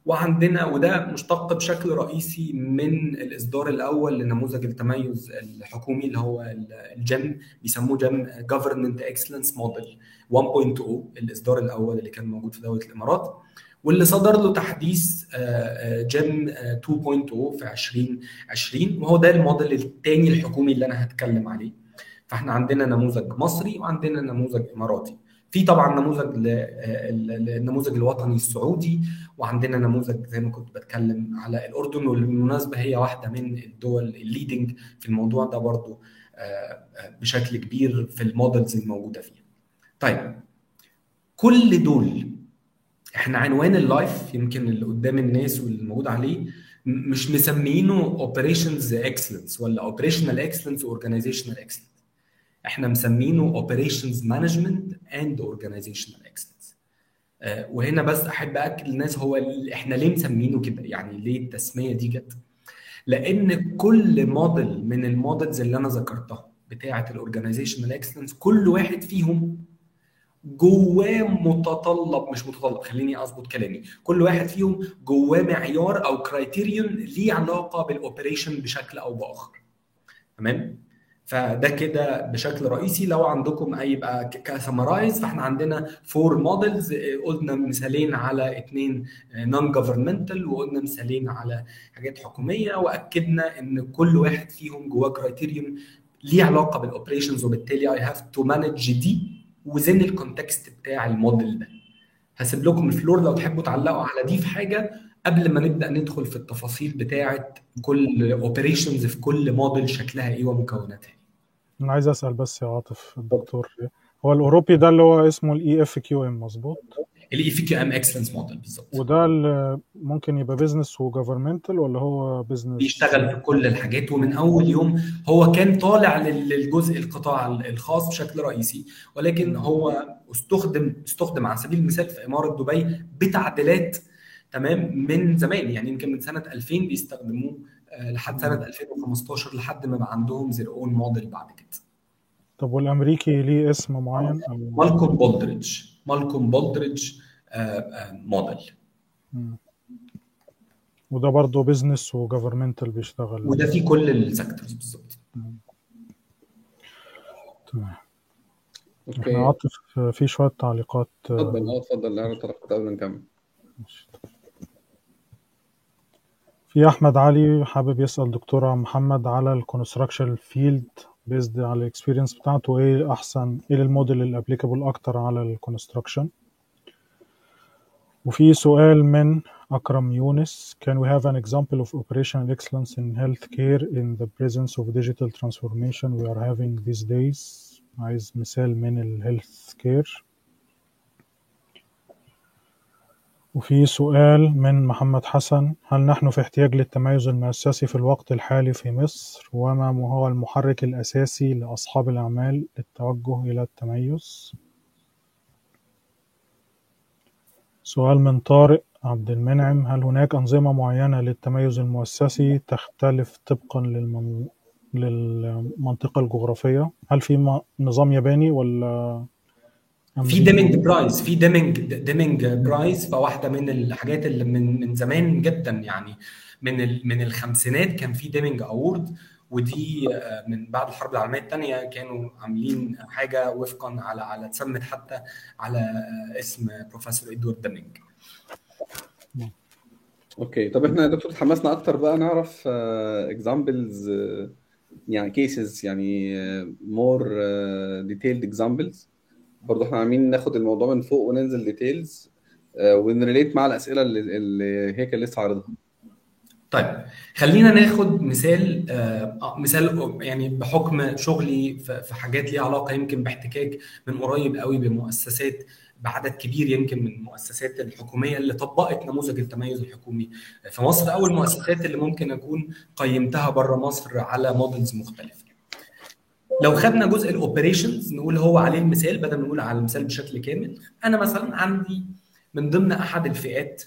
وعندنا وده مشتق بشكل رئيسي من الإصدار الأول لنموذج التميز الحكومي اللي هو ال GEM بيسموه GEM Government Excellence Model 1.0 الإصدار الأول اللي كان موجود في دولة الإمارات. واللي صدر له تحديث GEM 2.0 في 2020 وهو ده الموديل الثاني الحكومي اللي أنا هتكلم عليه فإحنا عندنا نموذج مصري وعندنا نموذج إماراتي في طبعا نموذج النموذج الوطني السعودي وعندنا نموذج زي ما كنت بتكلم على الأردن والمناسبة هي واحدة من الدول ال leading في الموضوع ده برضو بشكل كبير في ال models الموجودة فيها. طيب كل دول إحنا عنوان ال live يمكن اللي قدام الناس واللي موجود عليه مش مسمينه operations excellence ولا operational excellence و organizational excellence إحنا مسمينه operations management and organizational excellence وهنا بس أحب أكد للناس هو إحنا ليه مسمينه كده؟ يعني ليه التسمية دي جت؟ لأن كل موديل من ال models اللي أنا ذكرتها بتاعة ال organizational excellence كل واحد فيهم جواه متطلب مش متطلب خليني أظبط كلامي. كل واحد فيهم جواه معيار أو criterion ليه علاقة بال operation بشكل أو بآخر. تمام؟ فده كده بشكل رئيسي. لو عندكم أي بقى ك summarize فإحنا عندنا four models قلنا مثالين على اثنين non governmental وقلنا مثالين على حاجات حكومية وأكدنا إن كل واحد فيهم جواه criterion ليه علاقة بال operations وبالتالي I have to manage دي within ال context بتاع الموديل ده. هسيب لكم ال floor لو تحبوا تعلقوا على دي في حاجة قبل ما نبدأ ندخل في التفاصيل بتاعه كل operations في كل موديل شكلها إيه ومكوناتها. أنا عايز أسأل بس يا عاطف الدكتور هو الأوروبي ده اللي هو اسمه ال EFQM مظبوط؟ ال EFQM Excellence Model بالظبط. وده اللي ممكن يبقى business و governmental ولا هو business بيشتغل في كل الحاجات ومن أول يوم هو كان طالع للجزء القطاع الخاص بشكل رئيسي ولكن هو استخدم استخدم على سبيل المثال في إمارة دبي بتعديلات تمام من زمان يعني يمكن من سنة 2000 بيستخدموه لحد سنة 2015 لحد ما بقى عندهم زير اون موديل بعد كده. طب والأمريكي ليه اسم معين؟ أو... مالكوم بولدريدج مالكوم بولدريدج موديل وده برضه business و governmental بيشتغل. وده في كل ال sectors بالظبط. تمام. Okay. إحنا عاطف في شوية تعليقات اتفضل آه اتفضل لا تعليقات قبل ما نكمل. في أحمد علي حابب يسأل دكتورة محمد على ال construction field based على ال experience بتاعته إيه أحسن إيه ال model ال applicable أكتر على ال construction وفي سؤال من أكرم يونس Can we have an example of operational excellence in healthcare in the presence of digital transformation we are having these days عايز مثال من ال health care وفي سؤال من محمد حسن هل نحن في احتياج للتميز المؤسسي في الوقت الحالي في مصر؟ وما هو المحرك الأساسي لأصحاب الأعمال للتوجه إلى التميز؟ سؤال من طارق عبد المنعم هل هناك أنظمة معينة للتميز المؤسسي تختلف طبقا للمن... للمنطقة الجغرافية؟ هل في نظام ياباني ولا في ديمينج برايز في Deming Deming Prize فواحدة من الحاجات اللي من من زمان جدا يعني من ال- من الخمسينات كان في Deming Award ودي آه، من بعد الحرب العالمية الثانية كانوا عاملين حاجة وفقا على على اتسمت حتى على آه، اسم بروفيسور إدوارد Deming. Okay طب إحنا يا دكتور اتحمسنا أكتر بقى نعرف examples يعني cases يعني more detailed examples برضه إحنا عاملين ناخد الموضوع من فوق وننزل details ون relate مع الأسئلة اللي, هي كان لسه عارضها طيب خلينا ناخد مثال آه آه، مثال يعني بحكم شغلي في حاجات ليها علاقة يمكن باحتكاك من قريب قوي بمؤسسات بعدد كبير يمكن من المؤسسات الحكومية اللي طبقت نموذج التميز الحكومي في مصر أو المؤسسات اللي ممكن أكون قيمتها بره مصر على models مختلفة. لو خدنا جزء ال operations نقول هو عليه المثال بدل ما نقول على المثال بشكل كامل. أنا مثلا عندي من ضمن أحد الفئات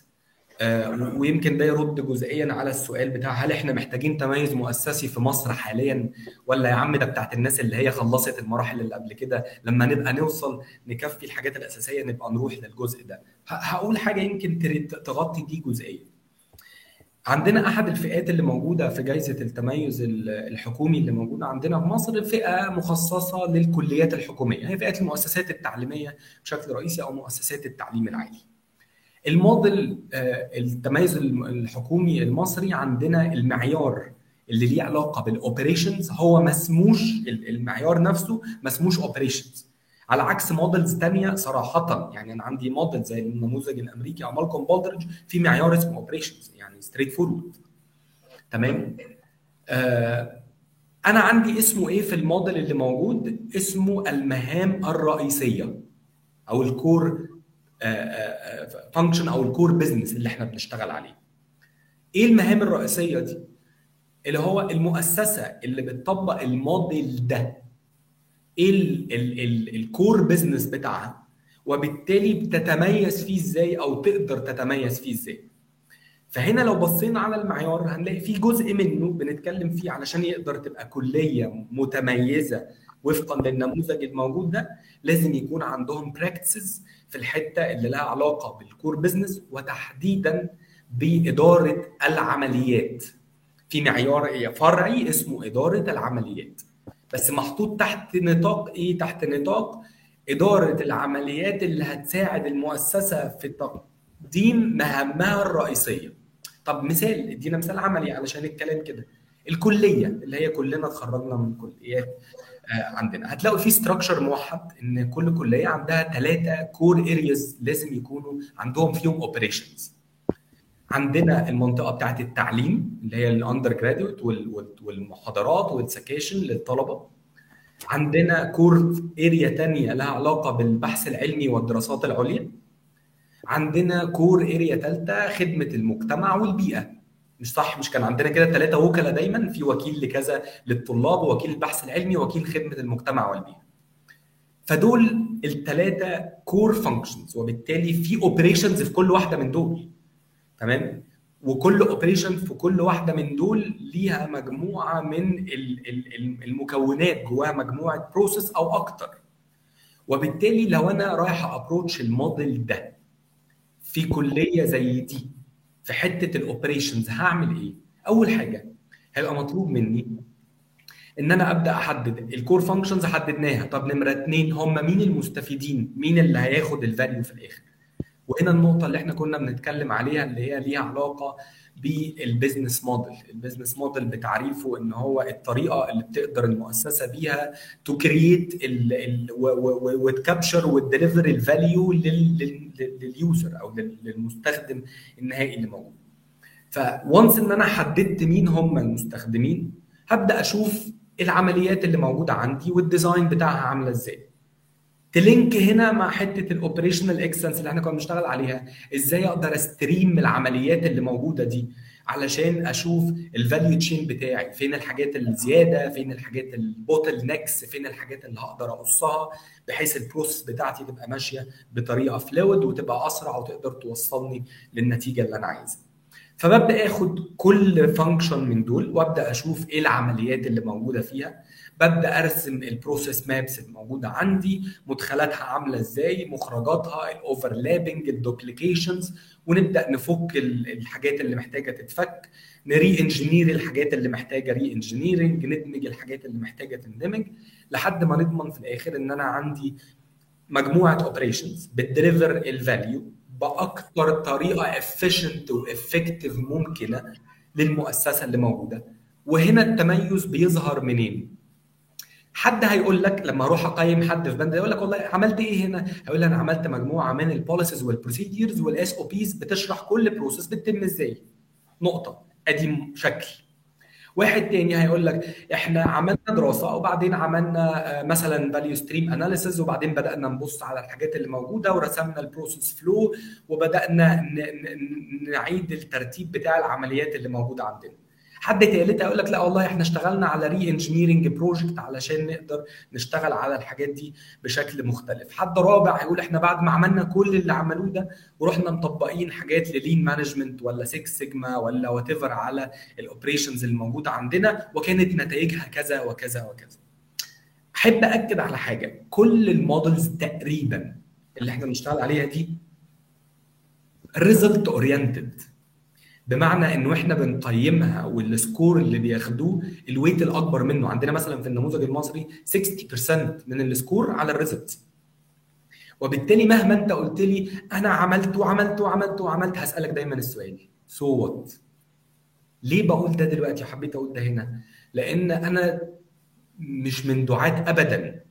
آه، ويمكن ده يرد جزئيا على السؤال بتاع هل إحنا محتاجين تميز مؤسسي في مصر حاليا؟ ولا يا عم ده بتاعت الناس اللي هي خلصت المراحل اللي قبل كده؟ لما نبقى نوصل نكفي الحاجات الأساسية نبقى نروح للجزء ده. هقول حاجة يمكن تغطي دي جزئيه عندنا أحد الفئات اللي موجودة في جائزه التميز ال- الحكومي اللي موجودة عندنا في مصر فئة مخصصة للكليات الحكومية هي فئه المؤسسات التعليمية بشكل رئيسي أو مؤسسات التعليم العالي. الموديل آه، التميز الحكومي المصري عندنا المعيار اللي ليه علاقة بال operations هو مسموش ال- المعيار نفسه مسموش operations على عكس models تانية صراحة يعني أنا عندي موديل زي النموذج الأمريكي أو مالكوم بالدرج في معيار اسمه operations يعني straightforward تمام؟ آه أنا عندي اسمه إيه في الموديل اللي موجود؟ اسمه المهام الرئيسية أو ال core function أو ال core business اللي إحنا بنشتغل عليه. إيه المهام الرئيسية دي؟ اللي هو المؤسسة اللي بتطبق الموديل ده. إيه ال- ال- ال- ال core business بتاعها وبالتالي بتتميز فيه إزاي أو تقدر تتميز فيه إزاي. فهنا لو بصينا على المعيار هنلاقي في جزء منه بنتكلم فيه علشان يقدر تبقى كلية متميزة وفقا للنموذج الموجود ده لازم يكون عندهم practices في الحتة اللي لها علاقة بال core business وتحديدا بإدارة العمليات. في معيار فرعي اسمه إدارة العمليات. بس محطوط تحت نطاق إيه؟ تحت نطاق إدارة العمليات اللي هتساعد المؤسسة في تقديم مهامها الرئيسية. طب مثال إدينا مثال عملي علشان الكلام كده. الكلية اللي هي كلنا اتخرجنا من كليات آه، عندنا. هتلاقوا في structure موحد إن كل كلية عندها ثلاثة core areas لازم يكونوا عندهم فيهم operations عندنا المنطقة بتاعت التعليم اللي هي ال undergraduate والمحاضرات وال sections للطلبة. عندنا core area تانية لها علاقة بالبحث العلمي والدراسات العليا. عندنا core area ثالثه خدمة المجتمع والبيئة. مش صح؟ مش كان عندنا كده ثلاثة وكلاء دايما؟ في وكيل لكذا للطلاب ووكيل البحث العلمي ووكيل خدمة المجتمع والبيئة. فدول الثلاثه core functions وبالتالي في operations في كل واحدة من دول. تمام؟ وكل operation في كل واحدة من دول ليها مجموعة من ال- ال- ال- المكونات جواها مجموعة process أو أكتر. وبالتالي لو أنا رايح approach ال model ده في كلية زي دي في حتة ال operations هعمل إيه؟ أول حاجة هيبقى مطلوب مني إن أنا أبدأ أحدد ال core functions حددناها. طب نمرة اثنين هم مين المستفيدين؟ مين اللي هياخد ال value في الآخر؟ وهنا النقطة اللي إحنا كنا بنتكلم عليها اللي هي ليها علاقة بال business model. ال business model بتعريفه إن هو الطريقة اللي بتقدر المؤسسة بيها تو كرييت وتكابشر وتديليفر الفاليو لليوزر أو للمستخدم النهائي اللي موجود. ف once إن أنا حددت مين هم المستخدمين هبدأ أشوف العمليات اللي موجودة عندي وال design بتاعها عاملة إزاي. to link هنا مع حتة ال operational excellence اللي إحنا كنا بنشتغل عليها. إزاي أقدر استريم العمليات اللي موجودة دي علشان أشوف ال value chain بتاعي. فين الحاجات الزيادة؟ فين الحاجات ال bottlenecks فين الحاجات اللي هقدر اقصها بحيث ال process بتاعتي تبقى ماشية بطريقة fluid وتبقى أسرع وتقدر توصلني للنتيجة اللي أنا عايزها. فببدأ آخد كل function من دول وأبدأ أشوف إيه العمليات اللي موجودة فيها. ببدأ أرسم ال process maps الموجوده عندي مدخلاتها عاملة إزاي مخرجاتها ال overlapping ال duplications ونبدأ نفك الحاجات اللي محتاجة تتفك ن re-engineer الحاجات اللي محتاجة re-engineering ندمج الحاجات اللي محتاجة تندمج لحد ما نضمن في الآخر إن أنا عندي مجموعة operations بت deliver ال value باكثر طريقة efficient و effective ممكنة للمؤسسة اللي موجودة وهنا التميز بيظهر منين حد هيقول لك لما أروح أقيم حد في بند يقول لك والله عملت إيه هنا؟ هيقول لي أنا عملت مجموعة من ال policies وال procedures وال SOPs بتشرح كل process بتتم إزاي. نقطة أدي شكل. واحد تاني هيقول لك إحنا عملنا دراسة وبعدين عملنا مثلا value stream analysis وبعدين بدأنا نبص على الحاجات اللي موجودة ورسمنا ال process flow وبدأنا نعيد الترتيب بتاع العمليات اللي موجودة عندنا. حد تالت هيقول لك لا والله إحنا اشتغلنا على re-engineering project علشان نقدر نشتغل على الحاجات دي بشكل مختلف. حد رابع هيقول إحنا بعد ما عملنا كل اللي عملوه ده ورحنا مطبقين حاجات ل lean management ولا 6 سيجما ولا what على ال operations الموجوده عندنا وكانت نتائجها كذا وكذا وكذا. أحب أكد على حاجة كل ال models تقريبا اللي إحنا بنشتغل عليها دي result oriented بمعنى إنه إحنا بنقيمها وال score اللي بياخدوه ال weight الأكبر منه. عندنا مثلا في النموذج المصري 60% من ال score على ال result. وبالتالي مهما أنت قلت لي أنا عملت وعملت وعملت وعملت هسألك دايما السؤال so so what ليه بقول ده دلوقتي وحبيت أقول ده هنا؟ لأن أنا مش من دعاة ابدا.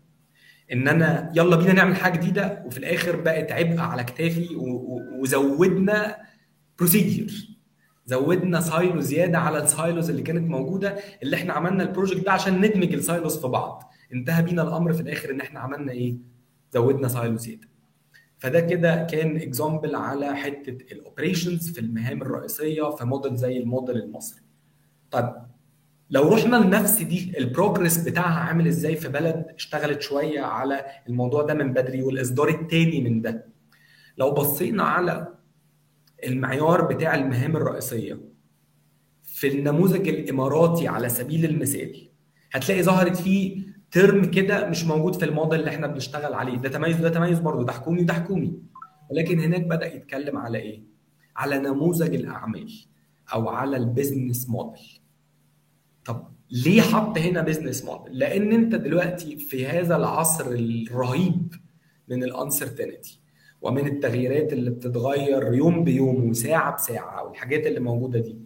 إن أنا يلا بينا نعمل حاجة جديدة وفي الآخر بقت عبء على كتافي وزودنا procedure زودنا silo زيادة على ال silos اللي كانت موجودة اللي إحنا عملنا ال project ده عشان ندمج ال silos في بعض. انتهى بينا الأمر في الآخر إن إحنا عملنا إيه؟ زودنا silo زيادة. فده كده كان example على حتة ال operations في المهام الرئيسية في موديل زي الموديل المصري. طيب لو رحنا لنفس دي البروجرس بتاعها عامل إزاي في بلد اشتغلت شوية على الموضوع ده من بدري والإصدار الثاني من ده؟ لو بصينا على المعيار بتاع المهام الرئيسية. في النموذج الإماراتي على سبيل المثال هتلاقي ظهرت فيه ترم كده مش موجود في الموديل اللي إحنا بنشتغل عليه. ده تميز ده تميز برضه ده حكومي وده حكومي. ولكن هناك بدأ يتكلم على إيه؟ على نموذج الأعمال أو على ال business model طب ليه حط هنا business model لأن أنت دلوقتي في هذا العصر الرهيب من ال uncertainty ومن التغييرات اللي بتتغير يوم بيوم وساعة بساعة والحاجات اللي موجودة دي.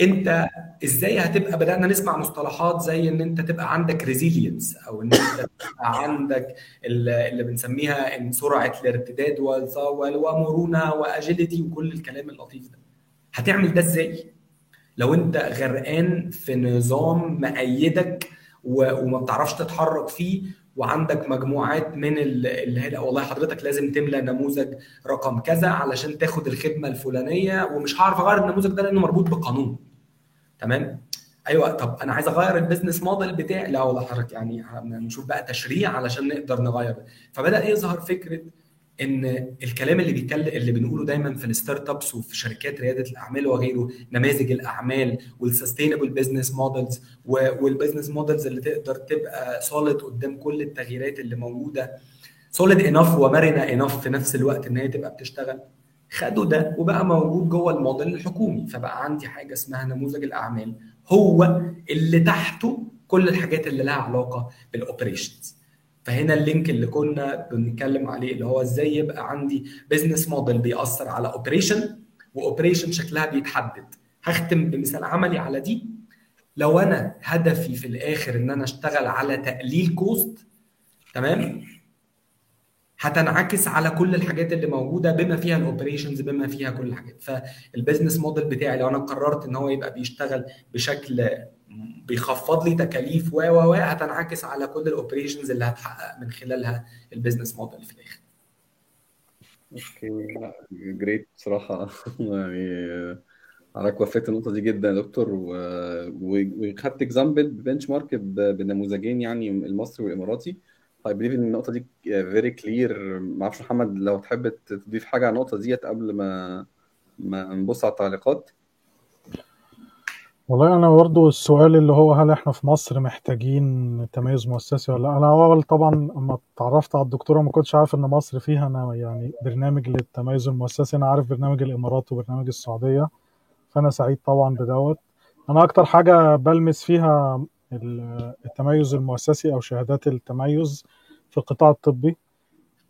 انت إزاي هتبقى بدأنا نسمع مصطلحات زي ان انت تبقى عندك resilience أو ان انت تبقى عندك اللي بنسميها ان سرعة الارتداد ومرونة و agility وكل الكلام اللطيف ده. هتعمل ده إزاي؟ لو انت غرقان في نظام مأيدك وما بتعرفش تتحرك فيه وعندك مجموعات من اللي هي والله حضرتك لازم تملى نموذج رقم كذا علشان تاخد الخدمة الفلانية ومش هعرف أغير النموذج ده لأنه مربوط بقانون. تمام؟ أيوه طب أنا عايز أغير البيزنس موديل بتاعي. لا والله حضرتك يعني نشوف بقى تشريع علشان نقدر نغير. فبدأ يظهر فكرة إن الكلام اللي بيتكلم اللي بنقوله دايما في ال startups وفي شركات ريادة الأعمال وغيره نماذج الأعمال وال sustainable business models وال business models اللي تقدر تبقى solid قدام كل التغييرات اللي موجودة. solid enough ومرنة enough في نفس الوقت إن هي تبقى بتشتغل. خدوا ده وبقى موجود جوه الموديل الحكومي. فبقى عندي حاجة اسمها نموذج الأعمال. هو اللي تحته كل الحاجات اللي لها علاقة بال operations فهنا ال link اللي كنا بنتكلم عليه اللي هو إزاي يبقى عندي business model بيأثر على operation و operation شكلها بيتحدد. هختم بمثال عملي على دي. لو أنا هدفي في الآخر إن أنا أشتغل على تقليل cost تمام؟ هتنعكس على كل الحاجات اللي موجودة بما فيها ال operations بما فيها كل الحاجات. فال business model بتاعي لو أنا قررت إن هو يبقى بيشتغل بشكل بيخفض لي تكاليف و و و هتنعكس على كل ال operations اللي هتحقق من خلالها ال business model في الآخر. okay great بصراحة يعني حضرتك وفيت النقطة دي جدا يا دكتور. وخدت example ب benchmark بنموذجين يعني المصري والإماراتي. I believe إن النقطة دي very clear ما أعرفش محمد لو تحب تضيف حاجة على النقطة ديت قبل ما ما نبص على التعليقات. والله أنا برضو السؤال اللي هو هل إحنا في مصر محتاجين تميز مؤسسي ولا لأ؟ أنا أول طبعا أما اتعرفت على الدكتورة ما كنتش عارف إن مصر فيها أنا يعني برنامج للتميز المؤسسي. أنا عارف برنامج الإمارات وبرنامج السعودية فأنا سعيد طبعا بدوت. أنا أكتر حاجة بلمس فيها ال- التميز المؤسسي أو شهادات التميز في القطاع الطبي.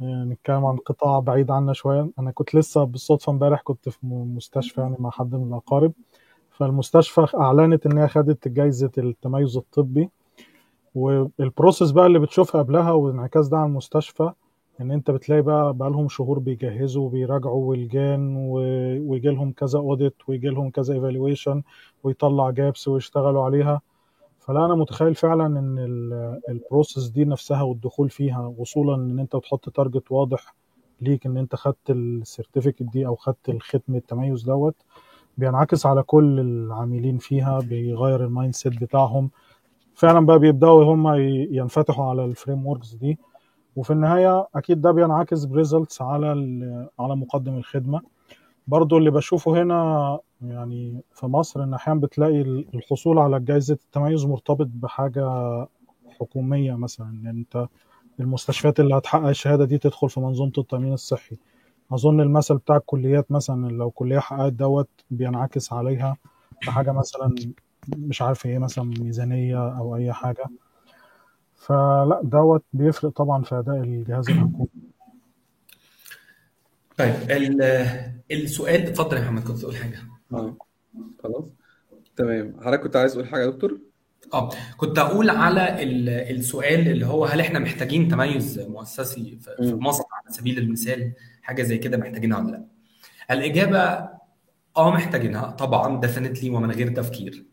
يعني نتكلم عن قطاع بعيد عنا شوية. أنا كنت لسه بالصدفة امبارح كنت في مستشفى يعني مع حد من الأقارب. فالمستشفى أعلنت إن هي خدت جائزه التميز الطبي وال process بقى اللي بتشوفها قبلها وانعكاس ده على المستشفى إن أنت بتلاقي بقى بقى لهم شهور بيجهزوا وبيراجعوا ولجان ويجي لهم كذا audit ويجي لهم كذا evaluation ويطلع gaps ويشتغلوا عليها. فلا أنا متخيل فعلا إن ال process دي نفسها والدخول فيها وصولا إن أنت تحط target واضح ليك إن أنت خدت ال certificate دي أو خدت الختم التميز دوت بينعكس على كل العاملين فيها بيغير ال mindset بتاعهم. فعلا بقى بيبدأوا هم ينفتحوا على ال frameworks دي. وفي النهاية أكيد ده بينعكس ب results على على مقدم الخدمة. برضو اللي بشوفه هنا يعني في مصر إن أحيانا بتلاقي الحصول على جائزه التميز مرتبط بحاجة حكومية مثلا إن أنت المستشفيات اللي هتحقق الشهادة دي تدخل في منظومة التأمين الصحي. أظن المثل بتاع الكليات مثلا لو كلية حققت دوت بينعكس عليها بحاجة مثلا مش عارف إيه مثلا ميزانية أو أي حاجة. فلا دوت بيفرق طبعا في أداء الجهاز الحكومي. طيب ال- السؤال اتفضل يا محمد كنت تقول حاجة. آه خلاص. تمام. حضرتك كنت عايز تقول حاجة يا دكتور؟ آه كنت أقول على ال- السؤال اللي هو هل إحنا محتاجين تميز مؤسسي في. مصر على سبيل المثال؟ حاجة زي كده محتاجينها ولا لأ. الإجابة آه محتاجينها طبعا ديفينتلي ومن غير تفكير.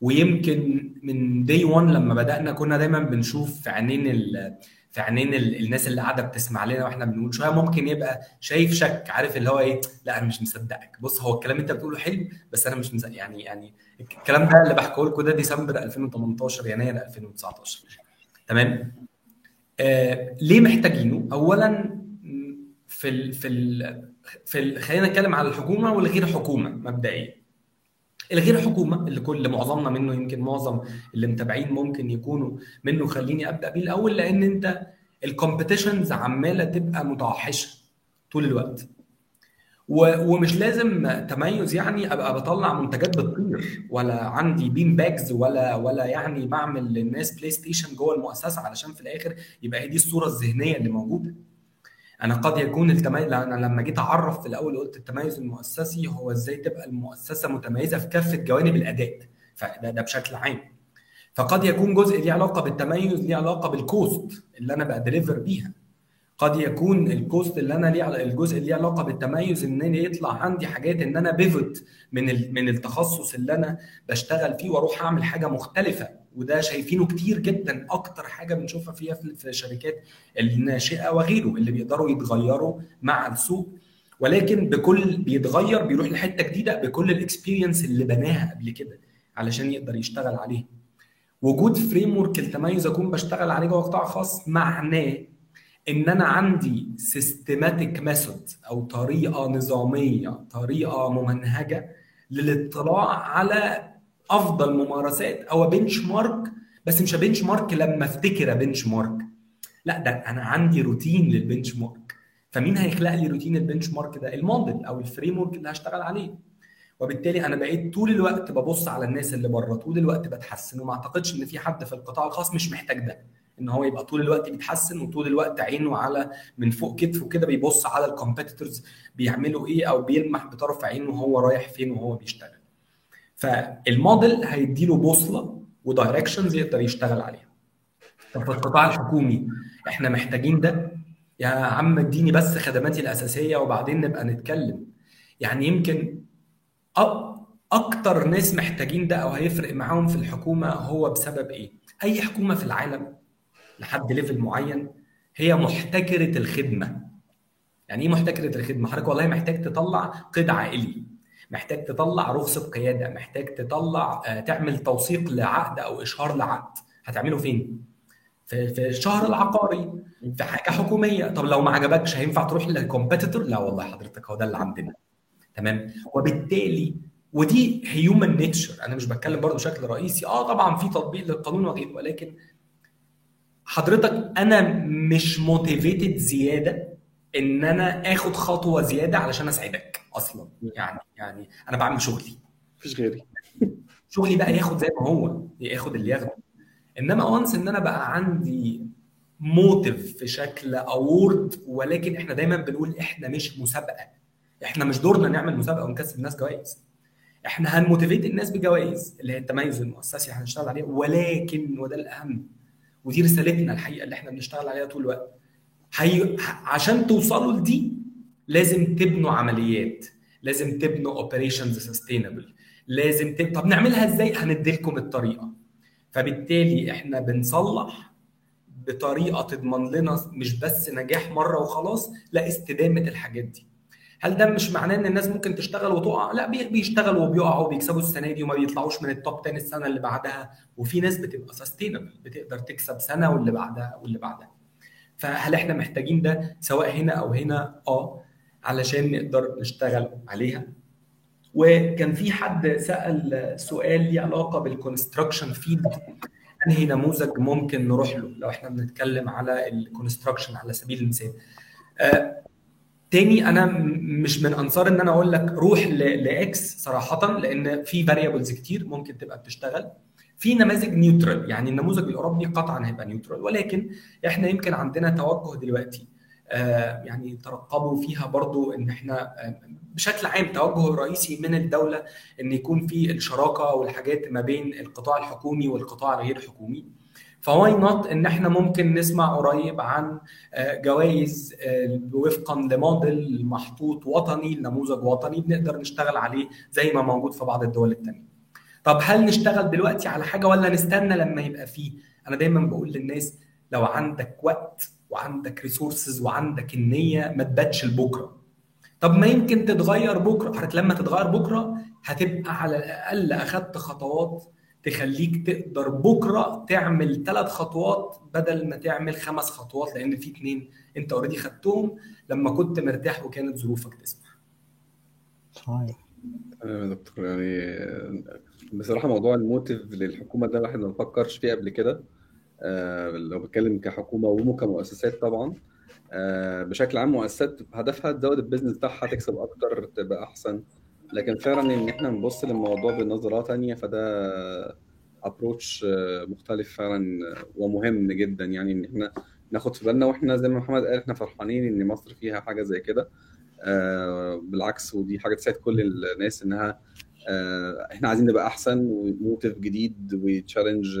ويمكن من دي 1 لما بدأنا كنا دايما بنشوف في عينين ال... في عينين ال... الناس اللي قاعدة بتسمع لنا وإحنا بنقول شوية ممكن يبقى شايف شك عارف اللي هو إيه؟ لأ أنا مش مصدقك. بص هو الكلام أنت بتقوله حلو بس أنا مش مصدق يعني يعني الكلام ده اللي بحكيه لكم ده ديسمبر 2018 يناير 2019 تمام؟ آه ليه محتاجينه؟ اولا في ال... في ال... في ال... خلينا نتكلم على الحكومة والغير حكومة مبدئيا. الغير حكومة اللي كل معظمنا منه يمكن معظم اللي متابعين ممكن يكونوا منه خليني أبدأ بيه الأول لأن أنت الكومبيتيشنز عمالة تبقى متوحشة طول الوقت. ومش لازم تميز يعني أبقى بطلع منتجات بتطير ولا عندي bean bags ولا ولا يعني بعمل للناس بلاي ستيشن جوه المؤسسة علشان في الآخر يبقى هي دي الصورة الذهنية اللي موجودة. أنا قد يكون التميز أنا لما جيت أعرف في الأول قلت التميز المؤسسي هو إزاي تبقى المؤسسة متميزة في كافة جوانب الاداء فده ده بشكل عام. فقد يكون جزء ليه علاقة بالتميز ليه علاقة بال cost اللي أنا ب deliver بيها. قد يكون ال cost اللي أنا ليه الجزء اللي ليه علاقة بالتميز إن يطلع عندي حاجات إن أنا بيفوت من من التخصص اللي أنا بشتغل فيه وأروح أعمل حاجة مختلفة. وده شايفينه كتير جدا أكتر حاجة بنشوفها فيها في في الشركات الناشئة وغيره اللي بيقدروا يتغيروا مع السوق. ولكن بكل بيتغير بيروح لحتة جديدة بكل ال experience اللي بناها قبل كده علشان يقدر يشتغل عليها. وجود framework التميز أكون بشتغل عليه جوه قطاع خاص معناه إن أنا عندي systematic method أو طريقة نظامية طريقة ممنهجة للاطلاع على أفضل ممارسات أو benchmark بس مش benchmark لما أفتكر benchmark لا ده أنا عندي روتين لل benchmark فمين هيخلق لي روتين ال benchmark ده؟ الموديل أو ال framework اللي هشتغل عليه. وبالتالي أنا بقيت طول الوقت ببص على الناس اللي بره طول الوقت بتحسن وما أعتقدش إن في حد في القطاع الخاص مش محتاج ده. إن هو يبقى طول الوقت بيتحسن وطول الوقت عينه على من فوق كتفه كده بيبص على ال competitors بيعملوا إيه أو بيلمح بطرف عينه وهو رايح فين وهو بيشتغل. فالموديل هيديله بوصلة و directions يقدر يشتغل عليها. طب في القطاع الحكومي إحنا محتاجين ده؟ يا عم اديني بس خدماتي الأساسية وبعدين نبقى نتكلم. يعني يمكن أكتر ناس محتاجين ده أو هيفرق معاهم في الحكومة هو بسبب إيه؟ أي حكومة في العالم لحد level معين هي محتكرة الخدمة. يعني إيه محتكرة الخدمة؟ حضرتك والله محتاج تطلع قيد عائلي محتاج تطلع رخصة قيادة محتاج تطلع تعمل توثيق لعقد أو إشهار لعقد. هتعمله فين؟ في في الشهر العقاري في حاجة حكوميه طب لو ما عجبكش هينفع تروح لل competitor لا والله حضرتك هو ده اللي عندنا. تمام؟ وبالتالي ودي human nature أنا مش بتكلم برضه بشكل رئيسي. آه طبعا في تطبيق للقانون وغيره ولكن حضرتك أنا مش motivated زيادة إن أنا آخد خطوة زيادة علشان أسعدك أصلا. يعني يعني أنا بعمل شغلي. مفيش غيري. شغلي بقى ياخد زي ما هو ياخد اللي ياخده. إنما once إن أنا بقى عندي motive في شكل award ولكن إحنا دايما بنقول إحنا مش مسابقة. إحنا مش دورنا نعمل مسابقة ونكسب الناس جوائز. إحنا هن motivate الناس بجوائز اللي هي التميز المؤسسي هنشتغل عليها ولكن وده الأهم ودي رسالتنا الحقيقة اللي إحنا بنشتغل عليها طول الوقت. هي... عشان توصلوا لدي لازم تبنوا عمليات لازم تبنوا operations sustainable لازم تب... طب نعملها إزاي؟ هندي لكم الطريقة. فبالتالي إحنا بنصلح بطريقة تضمن لنا مش بس نجاح مرة وخلاص لا استدامة الحاجات دي. هل ده مش معناه إن الناس ممكن تشتغل وتقع؟ لا بيشتغلوا وبيقعوا وبيكسبوا السنة دي وما بيطلعوش من ال top 10 السنة اللي بعدها وفي ناس بتبقى sustainable بتقدر تكسب سنة واللي بعدها واللي بعدها. فهل إحنا محتاجين ده سواء هنا أو هنا؟ آه علشان نقدر نشتغل عليها. وكان في حد سأل سؤال ليه علاقة بال construction field أنهي نموذج ممكن نروح له لو إحنا بنتكلم على ال construction على سبيل المثال. تاني أنا مش من أنصار إن أنا أقول لك روح ل X صراحة لأن في variables كتير ممكن تبقى بتشتغل. في نماذج neutral يعني النموذج الأوروبي قطعا هيبقى neutral ولكن إحنا يمكن عندنا توجه دلوقتي آه يعني ترقبوا فيها برضو إن إحنا آه بشكل عام توجه رئيسي من الدولة إن يكون في الشراكة والحاجات ما بين القطاع الحكومي والقطاع الغير حكومي. ف why not إن إحنا ممكن نسمع قريب عن جوائز وفقا لموديل محطوط وطني نموذج وطني بنقدر نشتغل عليه زي ما موجود في بعض الدول الثانية. طب هل نشتغل دلوقتي على حاجة ولا نستنى لما يبقى فيه؟ أنا دايما بقول للناس لو عندك وقت وعندك ريسورسز وعندك النية ما تباتش لبكرة. طب ما يمكن تتغير بكرة، لما تتغير بكرة هتبقى على الأقل اخذت خطوات تخليك تقدر بكرة تعمل ثلاث خطوات بدل ما تعمل خمس خطوات لأن في اثنين أنت already خدتهم لما كنت مرتاح وكانت ظروفك تسمح. صحيح. تمام يا دكتور يعني بصراحة موضوع ال motive للحكومة ده الواحد ما فكرش فيه قبل كده آه لو بتكلم كحكومة وكمؤسسات طبعا آه بشكل عام مؤسسات هدفها تزود ال business بتاعها تكسب أكتر تبقى أحسن لكن فعلا إن إحنا نبص للموضوع بنظرة تانية فده approach مختلف فعلا ومهم جدا. يعني إن إحنا ناخد في بالنا وإحنا زي ما محمد قال إحنا فرحانين إن مصر فيها حاجة زي كده. بالعكس ودي حاجة تساعد كل الناس إنها إحنا عايزين نبقى أحسن و motive جديد و challenge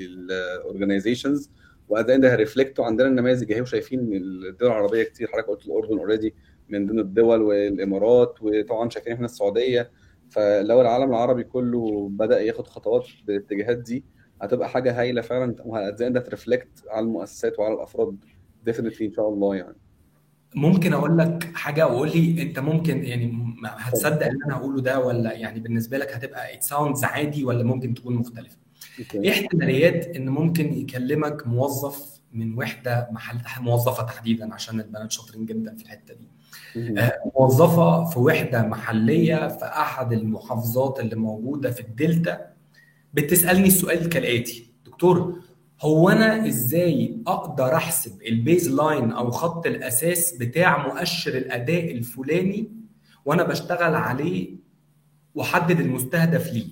لل organizations و how ده reflect وعندنا النماذج إهي وشايفين الدول العربية كتير حضرتك قلت الأردن already من ضمن الدول والإمارات وطبعا شايفين إحنا السعودية. فلو العالم العربي كله بدأ ياخد خطوات بالاتجاهات دي هتبقى حاجة هايلة فعلا وهت إزاي ده ت reflect على المؤسسات وعلى الأفراد definitely إن شاء الله يعني. ممكن أقول لك حاجة وقول لي أنت ممكن يعني هتصدق اللي أنا هقوله ده ولا يعني بالنسبة لك هتبقى it sounds عادي ولا ممكن تكون مختلفة؟ إيه احتماليات إن ممكن يكلمك موظف من وحدة محل موظفة تحديدا عشان البنات شاطرين جدا في الحتة دي؟ موظفة في وحدة محلية في أحد المحافظات اللي موجودة في الدلتا. بتسألني السؤال كالآتي. دكتور هو أنا إزاي أقدر أحسب ال baseline أو خط الأساس بتاع مؤشر الأداء الفلاني وأنا بشتغل عليه وأحدد المستهدف ليه؟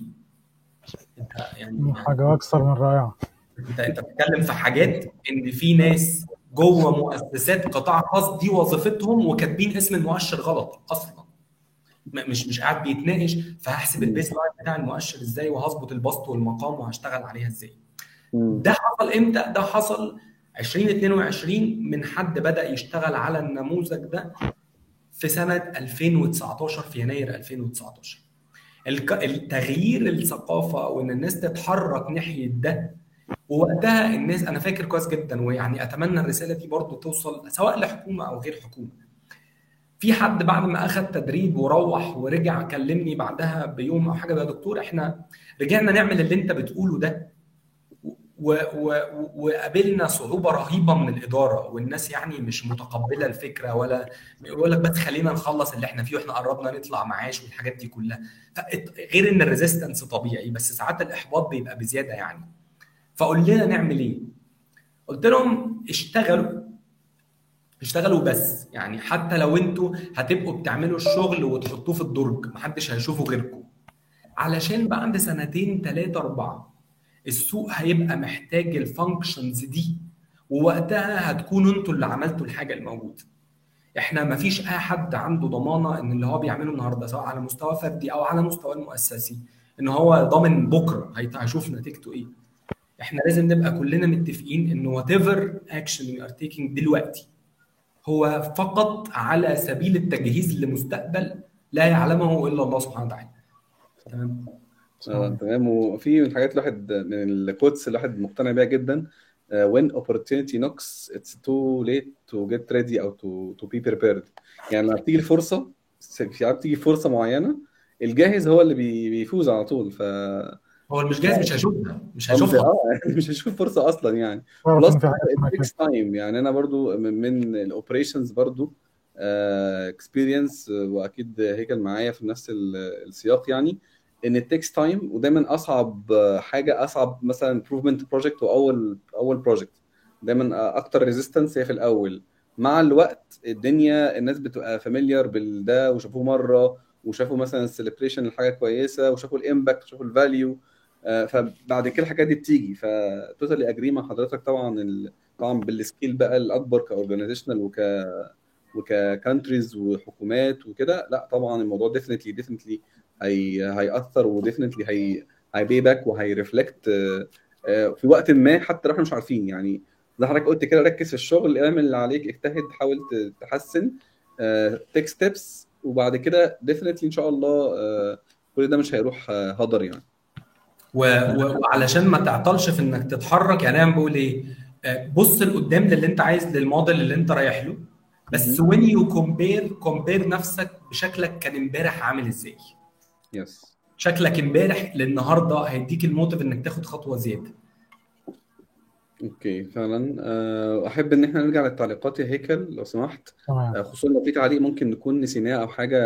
أنت يعني حاجة أكثر من رائعة. انت أنت بتتكلم في حاجات إن في ناس جوه مؤسسات قطاع خاص دي وظيفتهم وكاتبين اسم المؤشر غلط أصلا مش مش قاعد بيتناقش فهحسب ال baseline بتاع المؤشر إزاي وهظبط البسط والمقام وهشتغل عليها إزاي. ده حصل إمتى؟ ده حصل 2022 من حد بدأ يشتغل على النموذج ده في سنة 2019 في يناير 2019 الك- التغيير الثقافة وإن الناس تتحرك ناحية ده ووقتها الناس أنا فاكر كويس جدا ويعني أتمنى الرسالة دي برضو توصل سواء لحكومة أو غير حكومة. في حد بعد ما اخذ تدريب وروح ورجع كلمني بعدها بيوم أو حاجة يا دكتور إحنا رجعنا نعمل اللي أنت بتقوله ده. وقابلنا صعوبة رهيبة من الإدارة والناس يعني مش متقبلة الفكرة ولا يقول لك بس خلينا نخلص اللي إحنا فيه وإحنا قربنا نطلع معاش والحاجات دي كلها. غير إن ال resistance طبيعي بس ساعات الإحباط بيبقى بزيادة يعني. فقول لنا نعمل إيه؟ قلت لهم اشتغلوا. اشتغلوا بس. يعني حتى لو أنتوا هتبقوا بتعملوا الشغل وتحطوه في الدرج محدش هيشوفه غيركم. علشان بعد سنتين ثلاثة أربعة السوق هيبقى محتاج ال functions دي ووقتها هتكونوا أنتوا اللي عملتوا الحاجة الموجودة. إحنا ما فيش أي حد عنده ضمانة إن اللي هو بيعمله النهاردة سواء على مستوى فردي أو على مستوى المؤسسي إن هو ضامن بكرة هيت- هيشوف نتيجته إيه. إحنا لازم نبقى كلنا متفقين إن whatever action we are taking دلوقتي هو فقط على سبيل التجهيز لمستقبل لا يعلمه إلا الله سبحانه وتعالى. تمام؟ آه، تمام. وفي من الحاجات الواحد من الكوتس الواحد مقتنع بيها جدا آه، when opportunity knocks it's too late to get ready أو to to be prepared. يعني لما بتيجي الفرصة في بتيجي فرصة معينة الجاهز هو اللي بي- بيفوز على طول. ف هو اللي مش جاهز مش هيشوفها مش هيشوفها آه يعني مش هيشوف فرصة أصلا يعني. plus حاجة اسمها كده takes time. يعني أنا برضو من, من ال operations برضو experience وأكيد هت click معايا في نفس ال- السياق يعني إن takes time ودايما أصعب آه، حاجة أصعب مثلا improvement project واول اول project دايما آه، أكتر resistance هي في الأول. مع الوقت الدنيا الناس بتبقى familiar بالده وشافوه مرة وشافوا مثلا ال celebration الحاجة كويسة وشافوا ال impact وشافوا ال value فبعد كده الحاجات دي بتيجي ف totally agree مع حضرتك طبعا. طبعا بال scale بقى الأكبر ك organizational وك وك countries وحكومات وكده لا طبعا الموضوع definitely definitely هي هيأثر و definitely هي هي pay back وهي reflect في وقت ما حتى لو إحنا مش عارفين يعني زي حضرتك قلت كده ركز في الشغل اعمل اللي عليك اجتهد حاول تحسن take steps وبعد كده definitely إن شاء الله آه، كل ده مش هيروح آه، هدر يعني. وعلشان ما تعطلش في إنك تتحرك يعني أنا بقول إيه بص لقدام للي أنت عايز للموديل اللي أنت رايح له بس when you compare compare نفسك بشكلك كان إمبارح عامل إزاي. يس شكلك إمبارح للنهاردة هيديك ال motive إنك تاخد خطوة زيادة. okay فعلا. آه، أحب إن إحنا نرجع للتعليقات يا هيكل لو سمحت. تمام. آه، خصوصا لو في تعليق ممكن نكون نسيناه أو حاجة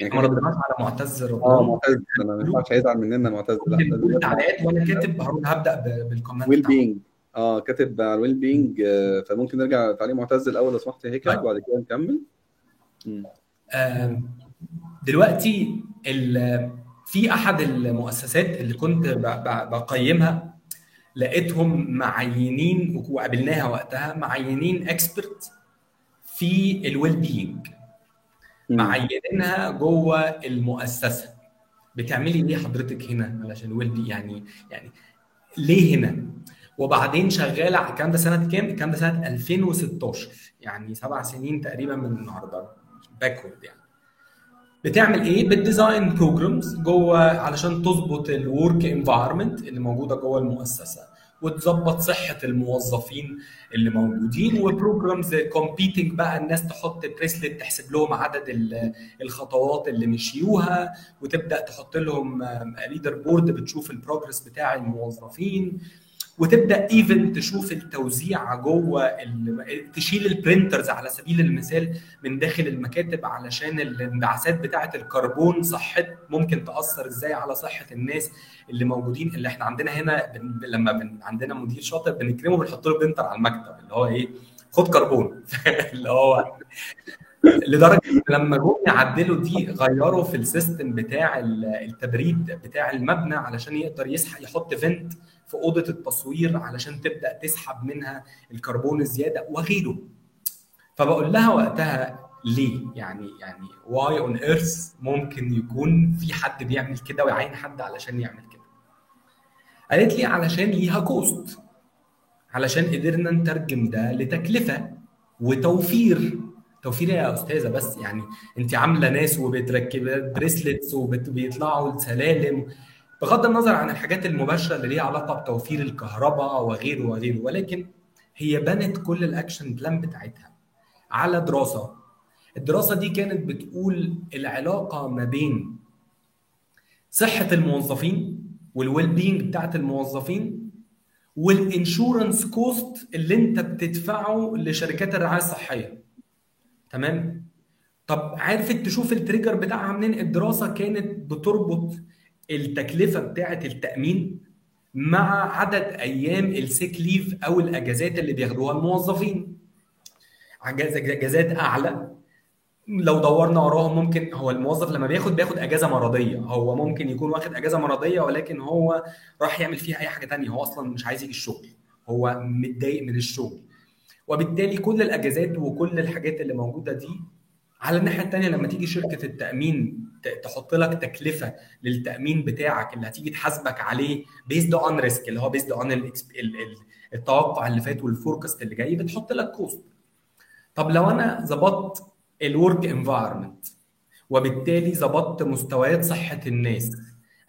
يعني ما كده ردناش على معتز آه معتز. أنا ما ينفعش هيزعل مننا معتز. لا ممكن تعليقات وأنا كاتب هروح هبدأ ب- بال comment well being آه كاتب على ال well being فممكن نرجع لتعليق معتز الأول لو سمحت يا هيكل طيب. وبعد كده نكمل. مم. آم، دلوقتي ال- في أحد المؤسسات اللي كنت ب- ب- بقيمها لقيتهم معينين وقابلناها وقتها معينين expert في ال well being. معينينها جوه المؤسسة. بتعملي ليه حضرتك هنا؟ علشان well be يعني يعني ليه هنا؟ وبعدين شغالة على الكلام ده سنة كام؟ الكلام ده سنة 2016 يعني سبع سنين تقريبا من النهارده. backward يعني. بتعمل إيه؟ بت design programs جوه علشان تظبط ال work environment اللي موجودة جوه المؤسسة وتظبط صحة الموظفين اللي موجودين و programs competing بقى الناس تحط bracelet تحسب لهم عدد ال- الخطوات اللي مشيوها وتبدأ تحط لهم leader board بتشوف ال progress بتاع الموظفين وتبدأ even تشوف التوزيع جوه. تشيل ال printers على سبيل المثال من داخل المكاتب علشان الانبعاثات بتاعة الكربون صحت ممكن تأثر إزاي على صحة الناس اللي موجودين اللي إحنا عندنا هنا بن... لما بن... عندنا مدير شاطر بنكرمه بنحط له printer على المكتب اللي هو إيه خد كربون اللي هو لدرجة لما جم يعدلوا دي غيروا في ال system بتاع التبريد بتاع المبنى علشان يقدر يسحب يحط vent في أوضة التصوير علشان تبدأ تسحب منها الكربون الزيادة وغيره. فبقول لها وقتها ليه؟ يعني يعني why on earth ممكن يكون في حد بيعمل كده ويعين حد علشان يعمل كده؟ قالت لي علشان ليها cost علشان قدرنا نترجم ده لتكلفة وتوفير. توفير يا أستاذة بس يعني أنت عاملة ناس وبتركب bracelets وبيطلعوا السلالم. بغض النظر عن الحاجات المباشرة اللي ليها علاقة بتوفير الكهرباء وغيره وغيره ولكن هي بنت كل ال action plan بتاعتها على دراسة. الدراسة دي كانت بتقول العلاقة ما بين صحة الموظفين وال well being بتاعت الموظفين وال insurance cost اللي انت بتدفعه لشركات الرعاية الصحية. تمام؟ طب عرفت تشوف ال trigger بتاعها منين؟ الدراسة كانت بتربط التكلفة بتاعة التأمين مع عدد أيام السيك ليف أو الأجازات اللي بياخدوها الموظفين. اجازات أعلى. لو دورنا وراهم ممكن هو الموظف لما بياخد بياخد أجازة مرضية. هو ممكن يكون واخد أجازة مرضية ولكن هو راح يعمل فيها أي حاجة تانية. هو أصلا مش عايز يجي الشغل. هو متضايق من الشغل. وبالتالي كل الأجازات وكل الحاجات اللي موجودة دي على الناحية الثانية لما تيجي شركة التأمين تحط لك تكلفة للتأمين بتاعك اللي هتيجي تحاسبك عليه based on risk اللي هو based on التوقع اللي فات وال forecast اللي جاي بتحط لك cost طب لو أنا ظبطت ال work environment وبالتالي ظبطت مستويات صحة الناس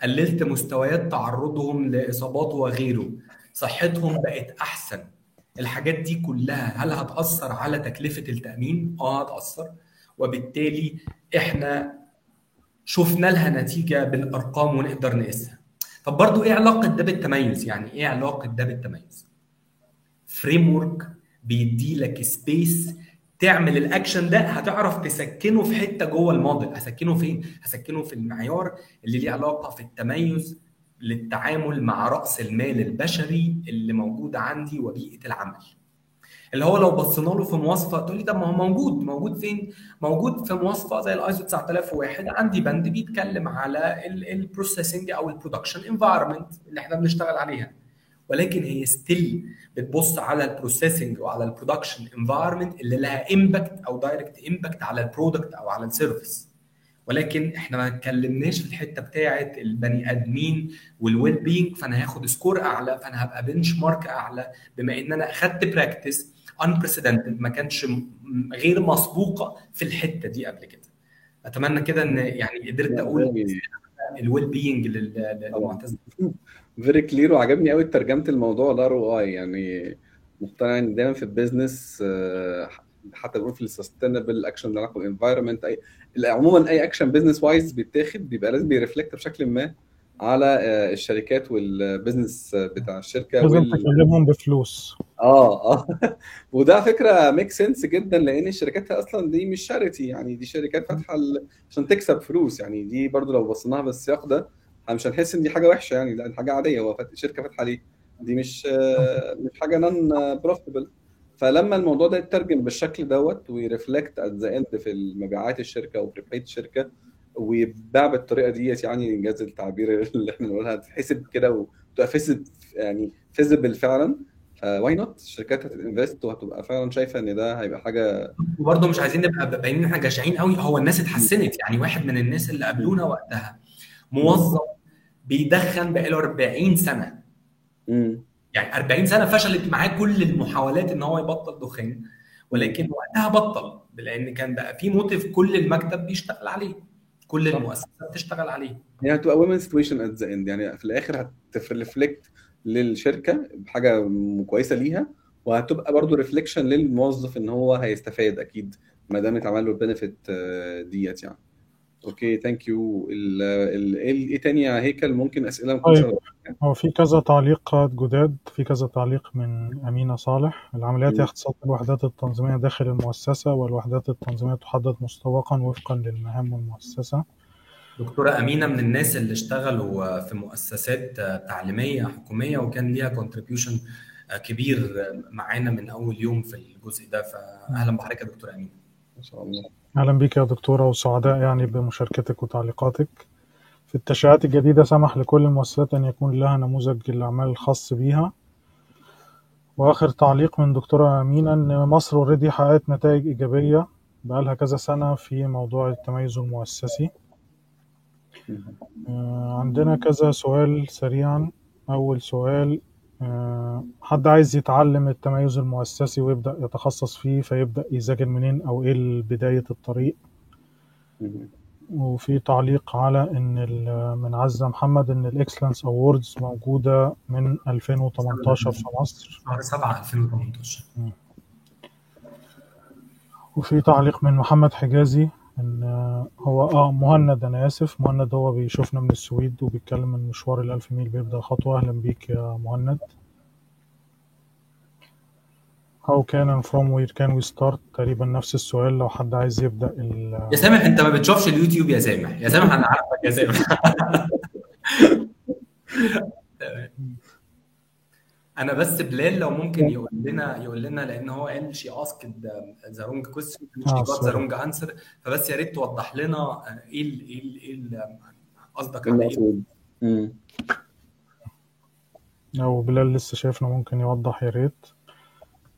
قللت مستويات تعرضهم لإصابات وغيره صحتهم بقت أحسن الحاجات دي كلها هل هتأثر على تكلفة التأمين؟ آه هتأثر. وبالتالي إحنا شفنا لها نتيجة بالأرقام ونقدر نقيسها. طب برضو إيه علاقة ده بالتميز؟ يعني إيه علاقة ده بالتميز؟ framework بيدي لك space تعمل الأكشن ده هتعرف تسكنه في حتة جوه الموديل. هسكنه فين؟ هسكنه في المعيار اللي ليه علاقة في التميز للتعامل مع رأس المال البشري اللي موجود عندي وبيئة العمل. اللي هو لو بصينا له في مواصفة تقول لي طب ما هو موجود موجود فين؟ موجود في مواصفة زي الايزو 9001 عندي بند بيتكلم على ال processing أو ال production environment اللي إحنا بنشتغل عليها. ولكن هي still بتبص على ال processing وعلى ال production environment اللي لها impact أو direct impact على ال product أو على ال service ولكن إحنا ما اتكلمناش في الحتة بتاعه البني آدمين وال well being فأنا هاخد score أعلى فأنا هبقى benchmark أعلى. بما إن أنا أخدت practice unprecedented ما كانش غير مسبوقة في الحتة دي قبل كده. أتمنى كده إن يعني قدرت أقول ال well being لمعتز. very clear وعجبني قوي ترجمة الموضوع ال ROI يعني مقتنع إن دايما في ال business حتى بنقول في ال sustainable action اللي علاقة بال environment أي عموما أي اكشن بزنس وايز بيتاخد بيبقى لازم بي reflect بشكل ما على الشركات وال business بتاع الشركة لازم وال... تكلمهم بفلوس. آه آه. وده فكرة make sense جدا لأن الشركات أصلا دي مش charity يعني دي شركات فاتحة عشان تكسب فلوس يعني دي برضو لو بصيناها بالسياق ده مش هنحس إن دي حاجة وحشة يعني لأ دي حاجة عادية هو شركة فاتحة ليه؟ دي مش مش حاجة non profitable فلما الموضوع ده يترجم بالشكل دوت وي reflect at the end في مبيعات الشركة و profit الشركة ويتباع بالطريقة ديت يعني إن جاز التعبير اللي إحنا بنقولها تتحسب كده وتبقى feasib يعني feasible فعلا. why not الشركات هت invest وهتبقى فعلا شايفة إن ده هيبقى حاجة وبرضه مش عايزين نبقى باينين إحنا جشعين قوي. هو الناس اتحسنت. يعني واحد من الناس اللي قابلونا وقتها موظف بيدخن بقاله 40 سنة. امم يعني 40 سنة فشلت معاه كل المحاولات إن هو يبطل دخان ولكن وقتها بطل لأن كان بقى في motive كل المكتب بيشتغل عليه. كل المؤسسات بتشتغل عليه. يعني هتبقى win-win situation at the end يعني في الآخر هت reflect للشركة بحاجة كويسة ليها وهتبقى برضو reflection للموظف إن هو هيستفاد أكيد ما دام اتعمل له ال benefit ديت يعني. okay thank you إيه تاني يا هيكل؟ ممكن أسئلة؟ ما طيب. هو في كذا تعليق جداد في كذا تعليق من أمينة صالح. العمليات هي اختصاص الوحدات التنظيمية داخل المؤسسة والوحدات التنظيمية تحدد مسبقا وفقا للمهام المؤسسة دكتورة أمينة من الناس اللي اشتغلوا في مؤسسات تعليمية حكومية وكان ليها contribution كبير معانا من أول يوم في الجزء ده. فأهلا بحضرتك يا دكتورة أمينة. ما شاء الله. أهلا بك يا دكتورة وسعداء يعني بمشاركتك وتعليقاتك. التشريعات الجديدة سمح لكل المؤسسات أن يكون لها نموذج الأعمال الخاص بيها. وآخر تعليق من دكتورة أمينة إن مصر اوريدي حققت نتائج إيجابية بقالها كذا سنة في موضوع التميز المؤسسي. آه، عندنا كذا سؤال سريعا. أول سؤال آه، حد عايز يتعلم التميز المؤسسي ويبدأ يتخصص فيه فيبدأ يذاكر منين أو إيه بداية الطريق؟ وفي تعليق على ال- من عزة محمد إن ال excellence awards موجودة من 2018 في مصر. شهر 7 2018 وفي تعليق من محمد حجازي إن هو آه مهند أنا آسف مهند هو بيشوفنا من السويد وبيتكلم من مشوار الألف ميل بيبدأ خطوة. أهلا بيك يا مهند. How can and from where can we start? تقريبا نفس السؤال. لو حد عايز يبدأ ال يا سامح أنت ما بتشوفش اليوتيوب يا سامح. يا سامح أنا عارفك يا سامح. أنا بس بلال لو ممكن يقول لنا يقول لنا لأن هو قال she asked the wrong question she آه، the. wrong answer فبس يا ريت توضح لنا آه، إيه ال إيه ال إيه ال- قصدك على إيه. لو بلال لسه شايفنا ممكن يوضح يا ريت.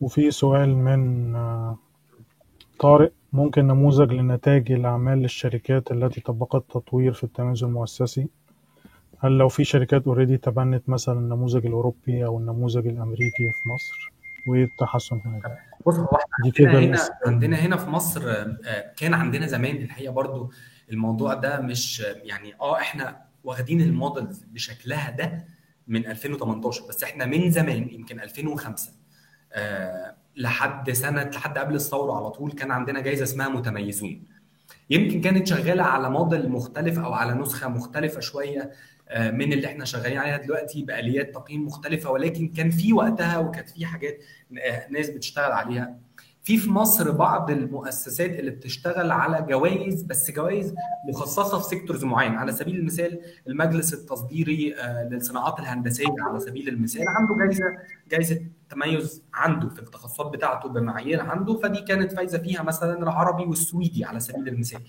وفي سؤال من آه، طارق ممكن نموذج لنتائج الأعمال للشركات التي طبقت تطوير في التميز المؤسسي؟ هل لو في شركات already تبنت مثلا النموذج الأوروبي أو النموذج الأمريكي في مصر؟ وإيه التحسن هنا بص هو إحنا عندنا هنا. عندنا هنا في مصر آه، كان عندنا زمان الحقيقة برضو الموضوع ده مش يعني آه إحنا واخدين ال models بشكلها ده من 2018 بس إحنا من زمان يمكن 2005 آه، لحد سنة لحد قبل الثورة على طول كان عندنا جايزة اسمها متميزون. يمكن كانت شغالة على موديل مختلف أو على نسخة مختلفة شوية آه، من اللي إحنا شغالين عليها دلوقتي بآليات تقييم مختلفة ولكن كان في وقتها وكانت في حاجات آه، ناس بتشتغل عليها. في في مصر بعض المؤسسات اللي بتشتغل على جوائز بس جوائز مخصصة في sectors معين. على سبيل المثال المجلس التصديري آه، للصناعات الهندسية على سبيل المثال عنده جايزة جايزة تميز عنده في التخصصات بتاعته بمعايير عنده فدي كانت فايزة فيها مثلا العربي والسويدي على سبيل المثال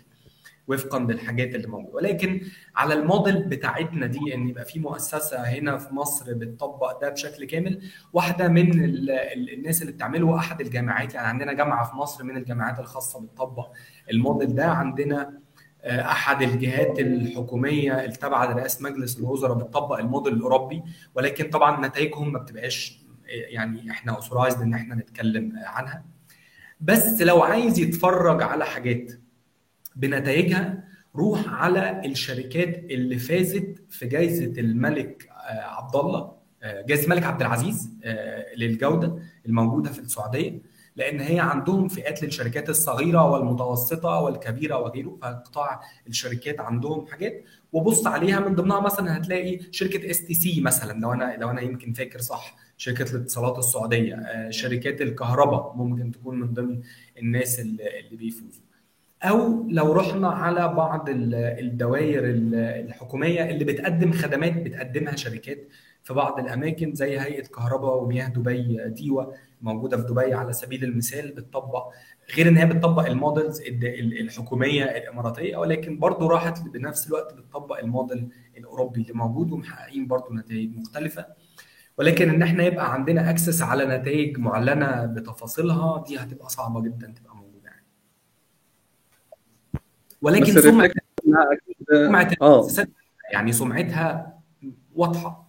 وفقا للحاجات اللي موجودة. ولكن على الموديل بتاعتنا دي إن يبقى في مؤسسة هنا في مصر بتطبق ده بشكل كامل واحدة من ال- ال- الناس اللي بتعمله أحد الجامعات. يعني عندنا جامعة في مصر من الجامعات الخاصة بتطبق الموديل ده. عندنا آه، أحد الجهات الحكومية التابعة لرئاسة مجلس الوزراء بتطبق الموديل الأوروبي ولكن طبعا نتائجهم ما بتبقاش يعني إحنا authorized إن إحنا نتكلم عنها. بس لو عايز يتفرج على حاجات بنتائجها روح على الشركات اللي فازت في جائزه الملك آه، عبد الله آه، جائزه الملك عبد العزيز آه، للجودة الموجودة في السعودية لأن هي عندهم فئات للشركات الصغيرة والمتوسطة والكبيرة وغيره فقطاع الشركات عندهم حاجات. وبص عليها من ضمنها مثلا هتلاقي شركة STC مثلا لو أنا لو أنا يمكن فاكر صح. شركة الاتصالات السعودية آه، شركات الكهرباء ممكن تكون من ضمن الناس اللي بيفوزوا. أو لو رحنا على بعض ال- الدوائر ال- الحكومية اللي بتقدم خدمات بتقدمها شركات في بعض الأماكن زي هيئة كهرباء ومياه دبي ديوة موجودة في دبي على سبيل المثال بتطبق غير إن هي بتطبق ال models الحكومية الإماراتية ولكن برضه راحت بنفس الوقت بتطبق الموديل الأوروبي اللي موجود ومحققين برضه نتائج مختلفة. ولكن إن إحنا يبقى عندنا access على نتائج معلنة بتفاصيلها دي هتبقى صعبة جدا تبقى موجودة يعني. ولكن سمعه سمعة المؤسسات يعني سمعتها واضحة.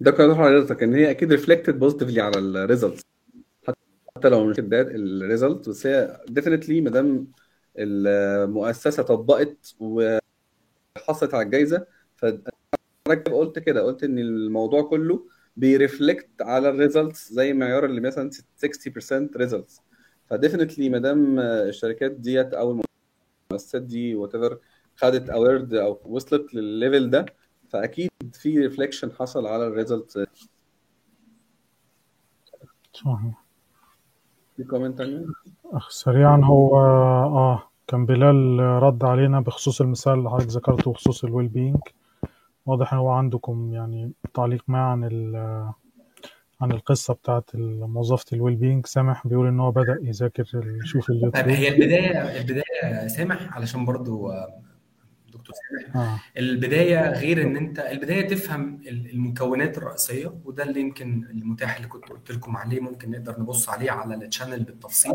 ده كان على حضرتك إن هي أكيد reflected positively على ال results حتى لو مش ال result بس هي definitely ما دام المؤسسة طبقت وحصلت على الجائزه فحضرتك قلت كده قلت إن الموضوع كله بي reflect على ال results زي معيار اللي مثلا 60% results ف definitely ما دام الشركات ديت أو المؤسسات دي whatever خدت award أو وصلت للل level ده فأكيد في reflection حصل على ال result صحيح. في comment أخ سريعا هو آه كان بلال رد علينا بخصوص المثال اللي حضرتك ذكرته بخصوص ال well-being واضح إن هو عندكم يعني تعليق ما عن ال عن القصة بتاعت موظفة الويل بينج سامح بيقول إن هو بدأ يذاكر يشوف طيب اليوتيوب هي البداية البداية سامح علشان برضو آه، دكتور سامح. آه. البداية غير إن أنت البداية تفهم المكونات الرئيسية وده اللي يمكن المتاح اللي كنت قلت لكم عليه ممكن نقدر نبص عليه على ال channel بالتفصيل.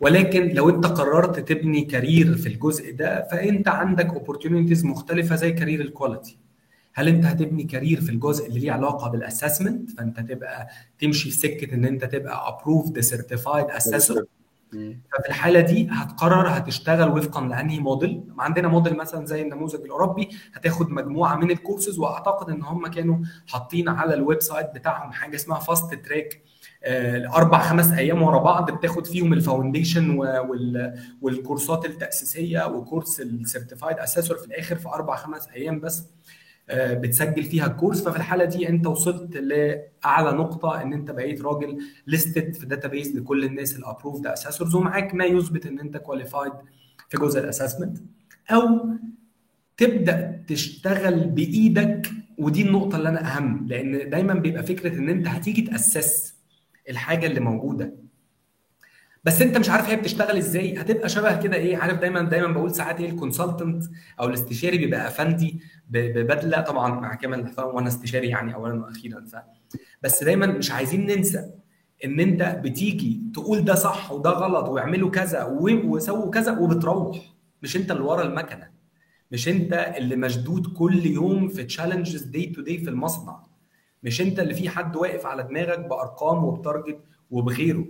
ولكن لو أنت قررت تبني career في الجزء ده فأنت عندك opportunities مختلفة زي career ال quality هل انت هتبني career في الجزء اللي ليه علاقة بال assessment فانت تبقى تمشي في سكة ان انت تبقى approved certified assessor ففي الحالة دي هتقرر هتشتغل وفقا لأنهي موديل عندنا موديل مثلا زي النموذج الأوروبي هتاخد مجموعة من الكورسز وأعتقد إن هم كانوا حاطين على ال website بتاعهم حاجة اسمها fast track أربع خمس أيام ورا بعض بتاخد فيهم ال foundation وال- والكورسات التأسيسية وكورس ال certified assessor في الآخر في أربع خمس أيام بس. آه، بتسجل فيها الكورس. ففي الحالة دي انت وصلت لأعلى نقطة إن انت بقيت راجل listed في database لكل الناس ال approved assessors ومعاك ما يثبت إن انت qualified في جزء ال assessment أو تبدأ تشتغل بإيدك ودي النقطة اللي أنا أهم لأن دايما بيبقى فكرة إن انت هتيجي تأسس الحاجة اللي موجودة. بس انت مش عارف هي بتشتغل إزاي. هتبقى شبه كده إيه؟ عارف دايما دايما بقول ساعات إيه ال consultant أو الاستشاري بيبقى أفندي ببدلة. طبعا مع كامل الاحترام وأنا استشاري يعني اولا وأخيرا ف. بس دايما مش عايزين ننسى إن انت بتيجي تقول ده صح وده غلط واعملوا كذا وسووا كذا وبتروح. مش انت اللي ورا المكنة. مش انت اللي مشدود كل يوم في challenges day to day في المصنع. مش انت اللي في حد واقف على دماغك بأرقام وب target وبغيره.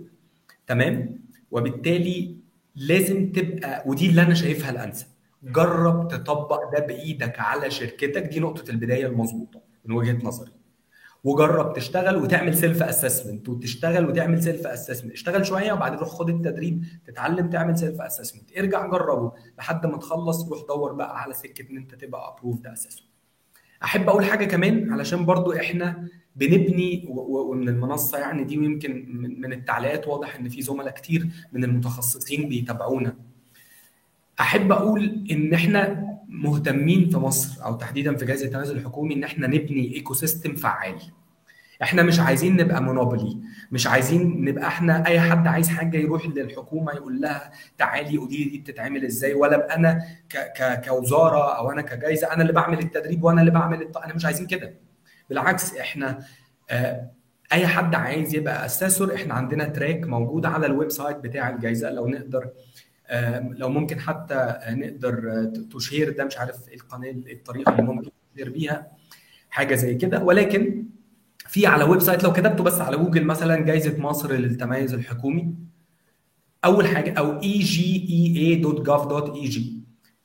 تمام؟ وبالتالي لازم تبقى ودي اللي أنا شايفها الأنسب. جرب تطبق ده بإيدك على شركتك. دي نقطة البداية المظبوطة من وجهة نظري. وجرب تشتغل وتعمل self assessment وتشتغل وتعمل self assessment اشتغل شوية وبعدين روح خد التدريب تتعلم تعمل self assessment ارجع جربه لحد ما تخلص روح دور بقى على سكة إن أنت تبقى approved assessment أحب أقول حاجة كمان علشان برضو إحنا بنبني ومن المنصة يعني دي ويمكن من التعليقات واضح إن في زملاء كتير من المتخصصين بيتابعونا. أحب أقول إن إحنا مهتمين في مصر أو تحديدا في جهاز التميز الحكومي إن إحنا نبني ecosystem فعال. إحنا مش عايزين نبقى monopoly مش عايزين نبقى إحنا أي حد عايز حاجة يروح للحكومة يقول لها تعالي قولي لي دي بتتعمل إزاي ولا ابقى أنا ك ك كوزارة أو أنا كجايزة أنا اللي بعمل التدريب وأنا اللي بعمل الط... أنا مش عايزين كده. بالعكس إحنا آه، أي حد عايز يبقى assessor إحنا عندنا track موجود على ال website بتاع الجائزه لو نقدر آه، لو ممكن حتى آه، نقدر آه، share ده مش عارف إيه القناة الطريقة اللي ممكن share بيها حاجة زي كده. ولكن في على website لو كتبته بس على جوجل مثلا جائزه مصر للتميز الحكومي أول حاجة أو egea.gov.eg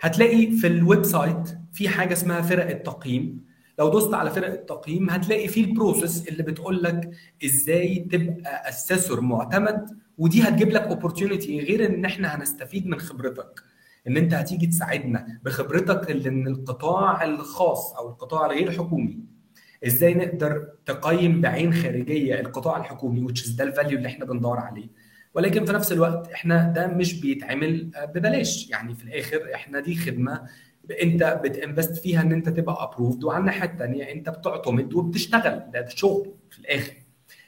هتلاقي في ال website في حاجة اسمها فرق التقييم. لو دوست على فرق التقييم هتلاقي فيه ال process اللي بتقول لك إزاي تبقى assessor معتمد ودي هتجيب لك opportunity غير إن إحنا هنستفيد من خبرتك. إن أنت هتيجي تساعدنا بخبرتك اللي من القطاع الخاص أو القطاع الغير حكومي. إزاي نقدر تقيم بعين خارجية القطاع الحكومي is ده ال value اللي إحنا بندور عليه. ولكن في نفس الوقت إحنا ده مش بيتعمل ببلاش. يعني في الآخر إحنا دي خدمة انت بت invest فيها ان انت تبقى approved وعلى الناحيه الثانية انت بتعتمد وبتشتغل. ده, ده شغل في الآخر.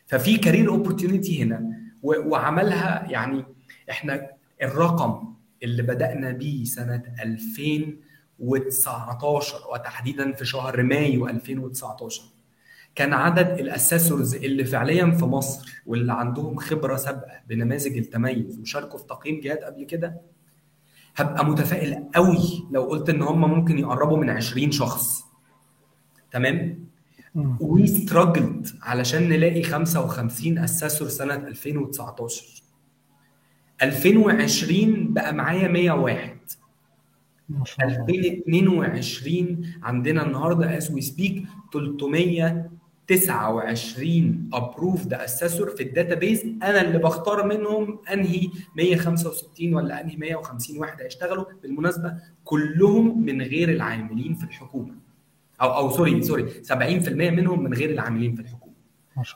ففي career opportunity هنا وعملها يعني إحنا الرقم اللي بدأنا بيه سنة 2019 وتحديدا في شهر مايو 2019 كان عدد ال assessors اللي فعليا في مصر واللي عندهم خبرة سابقة بنماذج التميز وشاركوا في تقييم جهات قبل كده هبقى متفائل قوي لو قلت إن هم ممكن يقربوا من 20 شخص. تمام. we struggled علشان نلاقي 55 assessor سنة 2019 2020 بقى معايا 101 ما شاء الله. 2022 عندنا النهارده as we speak 29 approved assessor في ال database أنا اللي بختار منهم أنهي 165 ولا أنهي 150 واحد هيشتغلوا. بالمناسبة كلهم من غير العاملين في الحكومة. أو أو sorry sorry 70% منهم من غير العاملين في الحكومة.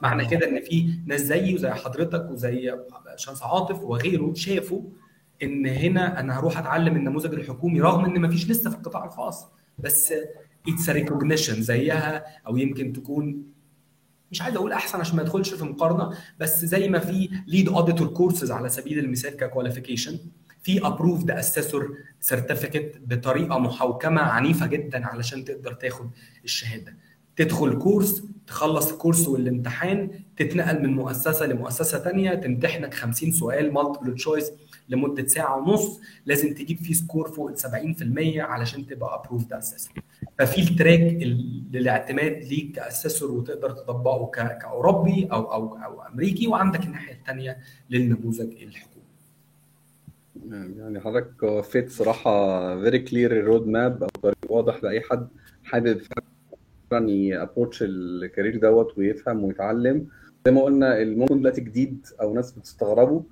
معنى كده إن في ناس زيي وزي حضرتك وزي شمس عاطف وغيره شافوا إن هنا أنا هروح أتعلم النموذج الحكومي رغم إن مفيش لسه في القطاع الخاص بس it's recognition زيها أو يمكن تكون مش عايز أقول احسن عشان ما ادخلش في مقارنة بس زي ما في lead auditor courses على سبيل المثال ك qualification في approved assessor certificate بطريقة محوكمه عنيفة جدا علشان تقدر تاخد الشهادة. تدخل كورس تخلص الكورس والامتحان تتنقل من مؤسسة لمؤسسة تانية تمتحنك 50 سؤال multiple choice لمدة ساعة ونص لازم تجيب فيه score فوق ال 70% علشان تبقى approved assessor ففي ال track ال- للاعتماد ليك ك assessor وتقدر تطبقه كأوروبي أو أو أو أمريكي وعندك الناحية الثانية للنموذج الحكومي. يعني حضرتك وفيت صراحة very clear ال road map أو طريق واضح لأي حد حابب فعلا ي approach ال career دوت ويفهم ويتعلم. زي ما قلنا ممكن دلوقتي جديد أو ناس بتستغربه.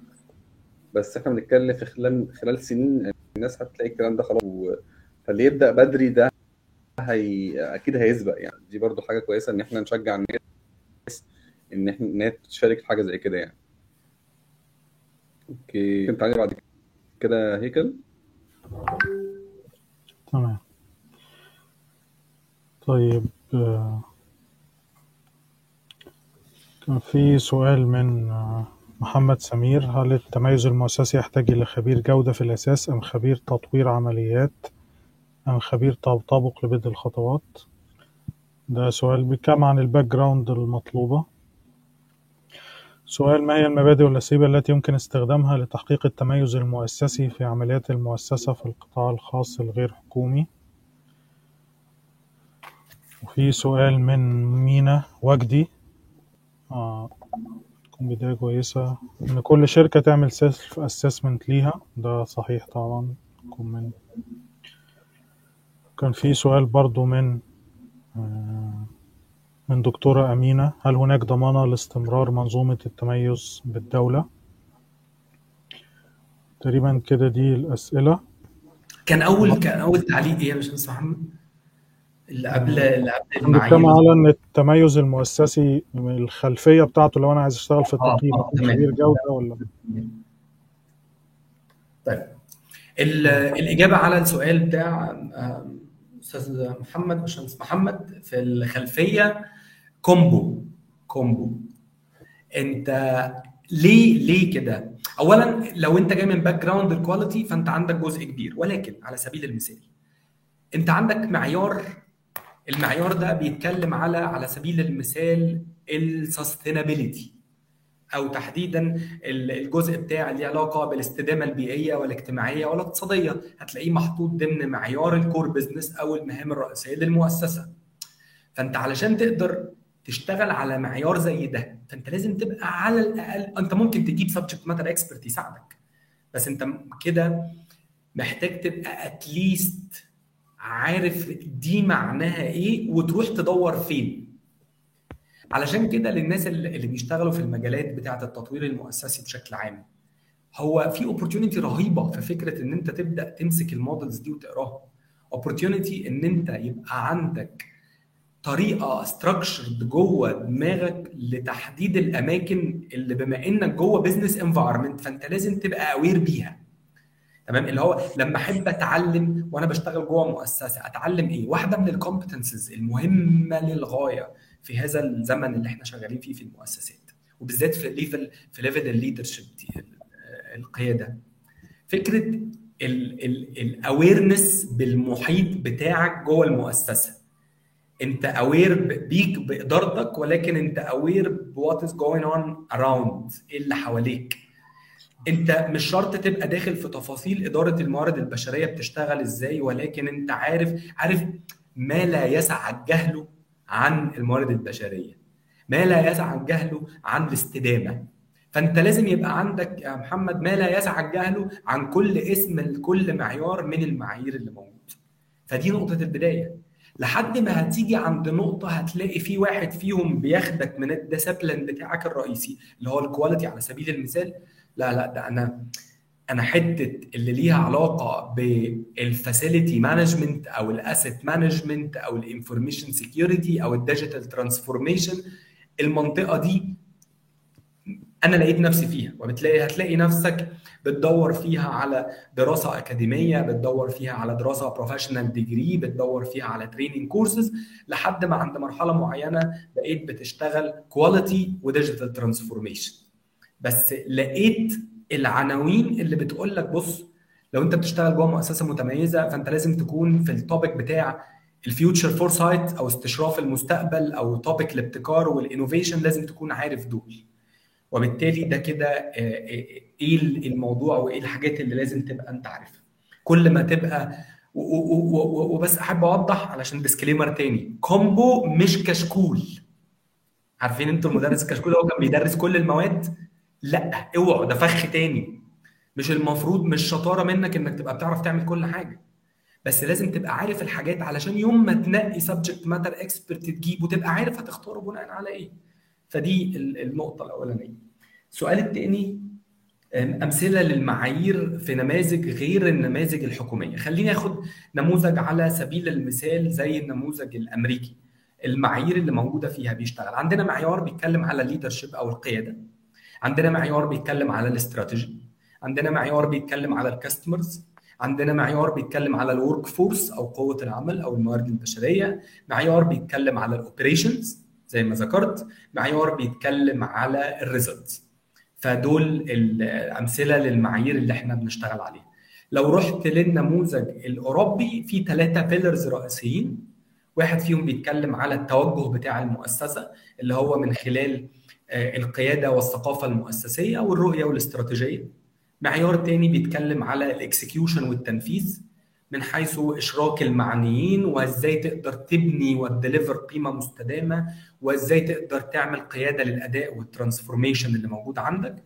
بس إحنا بنتكلم في خلال خلال سنين الناس هتلاقي الكلام ده خلاص. و... فاللي يبدأ بدري ده هي أكيد هيسبق يعني. دي برضو حاجة كويسة إن إحنا نشجع الناس إن إحنا إن هي تشارك في حاجة زي كده يعني. أوكي كنت علي بعد كده هيكل. تمام. طيب آه، كان في سؤال من آه، محمد سمير هل التميز المؤسسي يحتاج إلى خبير جودة في الأساس أم خبير تطوير عمليات أم خبير تطابق لبدء الخطوات؟ ده سؤال بيتكلم عن ال background المطلوبة. سؤال ما هي المبادئ والأساليب التي يمكن استخدامها لتحقيق التميز المؤسسي في عمليات المؤسسة في القطاع الخاص الغير حكومي؟ وفي سؤال من مينا وجدي. آه بداية كويسة إن كل شركة تعمل self assessment ليها. ده صحيح طبعا. تكون من كان في سؤال برضو من آه من دكتورة أمينة. هل هناك ضمانة لاستمرار منظومة التميز بالدولة؟ تقريبا كده دي الأسئلة. كان اول كان أول تعليق إيه؟ يا باشمهندس محمد اللي قبل اللي قبل المعايير. على إن التميز المؤسسي من الخلفية بتاعته لو أنا عايز أشتغل في التقييم تمام. خبير جودة ولا؟ طيب. ال- الإجابة على السؤال بتاع آم، أستاذ محمد باشمهندس محمد في الخلفية combo. combo. أنت ليه ليه كده؟ أولا لو أنت جاي من background ال quality فأنت عندك جزء كبير ولكن على سبيل المثال أنت عندك معيار المعيار ده بيتكلم على على سبيل المثال ال sustainability أو تحديدا الجزء بتاع اللي علاقة بالاستدامه البيئية والاجتماعية والاقتصادية. هتلاقيه محطوط ضمن معيار ال core business أو المهام الرئيسية للمؤسسة. فأنت علشان تقدر تشتغل على معيار زي ده فأنت لازم تبقى على الأقل أنت ممكن تجيب subject matter expert يساعدك بس أنت كده محتاج تبقى at least عارف دي معناها إيه وتروح تدور فين. علشان كده للناس اللي بيشتغلوا في المجالات بتاعة التطوير المؤسسي بشكل عام هو في opportunity رهيبة في فكرة إن أنت تبدأ تمسك ال models دي وتقراها. opportunity إن أنت يبقى عندك طريقة structured جوه دماغك لتحديد الأماكن اللي بما إنك جوه business environment فأنت لازم تبقى aware بيها. تمام؟ اللي هو لما أحب أتعلم وأنا بشتغل جوه مؤسسة أتعلم إيه؟ واحدة من ال competencies المهمة للغاية في هذا الزمن اللي إحنا شغالين فيه في المؤسسات وبالذات في level في level ال leadership دي القيادة. فكرة ال awareness بالمحيط بتاعك جوه المؤسسة. أنت aware بيك بإدارتك ولكن أنت aware ب what is going on around إيه اللي حواليك؟ انت مش شرط تبقى داخل في تفاصيل إدارة الموارد البشرية بتشتغل إزاي ولكن انت عارف عارف ما لا يسع الجهل عن الموارد البشرية. ما لا يسع الجهل عن الاستدامة. فانت لازم يبقى عندك يا محمد ما لا يسع الجهل عن كل اسم لكل معيار من المعايير اللي موجود. فدي نقطة البداية. لحد ما هتيجي عند نقطة هتلاقي في واحد فيهم بياخدك من ال discipline بتاعك الرئيسي اللي هو ال quality على سبيل المثال. لا لا ده أنا أنا حتة اللي ليها علاقة بال facility management أو ال asset management أو ال information security أو ال digital transformation المنطقة دي أنا لقيت نفسي فيها وبتلاقي هتلاقي نفسك بتدور فيها على دراسة أكاديمية بتدور فيها على دراسة professional degree بتدور فيها على training courses لحد ما عند مرحلة معينة بقيت بتشتغل quality و digital transformation بس لقيت العناوين اللي بتقول لك بص لو انت بتشتغل جوه مؤسسة متميزة فانت لازم تكون في ال topic بتاع ال future foresight أو استشراف المستقبل أو topic الابتكار وال innovation لازم تكون عارف دول. وبالتالي ده كده إيه الموضوع وإيه الحاجات اللي لازم تبقى أنت عارفها. كل ما تبقى وبس أحب أوضح علشان disclaimer تاني. combo مش كشكول. عارفين أنتوا المدرس الكشكول هو كان بيدرس كل المواد لا اوعوا ده فخ تاني. مش المفروض مش شطارة منك إنك تبقى بتعرف تعمل كل حاجة. بس لازم تبقى عارف الحاجات علشان يوم ما تنقي subject matter expert تجيبه تبقى عارف هتختاره بناء على إيه. فدي النقطة الأولانية. السؤال الثاني أمثلة للمعايير في نماذج غير النماذج الحكومية. خليني آخد نموذج على سبيل المثال زي النموذج الأمريكي. المعايير اللي موجودة فيها بيشتغل. عندنا معيار بيتكلم على ال leadership أو القيادة. عندنا معيار بيتكلم على الاستراتيجي عندنا معيار بيتكلم على ال customers عندنا معيار بيتكلم على ال workforce أو قوة العمل أو الموارد البشرية معيار بيتكلم على ال operations زي ما ذكرت معيار بيتكلم على ال results فدول الأمثلة للمعايير اللي إحنا بنشتغل عليها. لو رحت للنموذج الأوروبي في ثلاثة pillars رئيسيين. واحد فيهم بيتكلم على التوجه بتاع المؤسسة اللي هو من خلال القيادة والثقافة المؤسسية والرؤية والاستراتيجية. معيار تاني بيتكلم على ال execution والتنفيذ من حيث إشراك المعنيين وإزاي تقدر تبني وت deliver قيمة مستدامة وإزاي تقدر تعمل قيادة للأداء وال transformation اللي موجود عندك.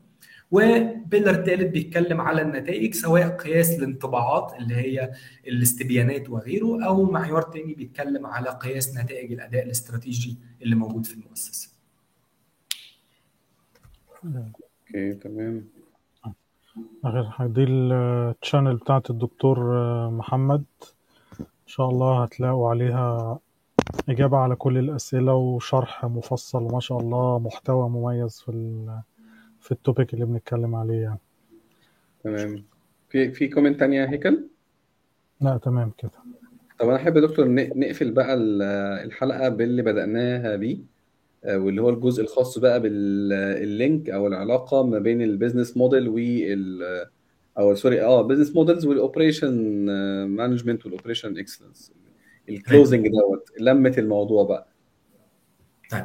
و pillar ثالث بيتكلم على النتائج سواء قياس الانطباعات اللي هي الاستبيانات وغيره أو معيار تاني بيتكلم على قياس نتائج الأداء الاستراتيجي اللي موجود في المؤسسة. okay تمام. آخر حاجة دي ال channel بتاعت الدكتور محمد. إن شاء الله هتلاقوا عليها إجابة على كل الأسئلة وشرح مفصل وما شاء الله محتوى مميز في ال في ال topic اللي بنتكلم عليه يعني. تمام. في في comment تانية يا هيكل؟ لا تمام كده. طب أنا أحب يا دكتور نقفل بقى الحلقة باللي بدأناها بيه واللي هو الجزء الخاص بقى بال link أو العلاقة ما بين ال business model وال أو sorry آه business models وال operation management وال operation excellence ال closing دوت لمه الموضوع بقى. طيب.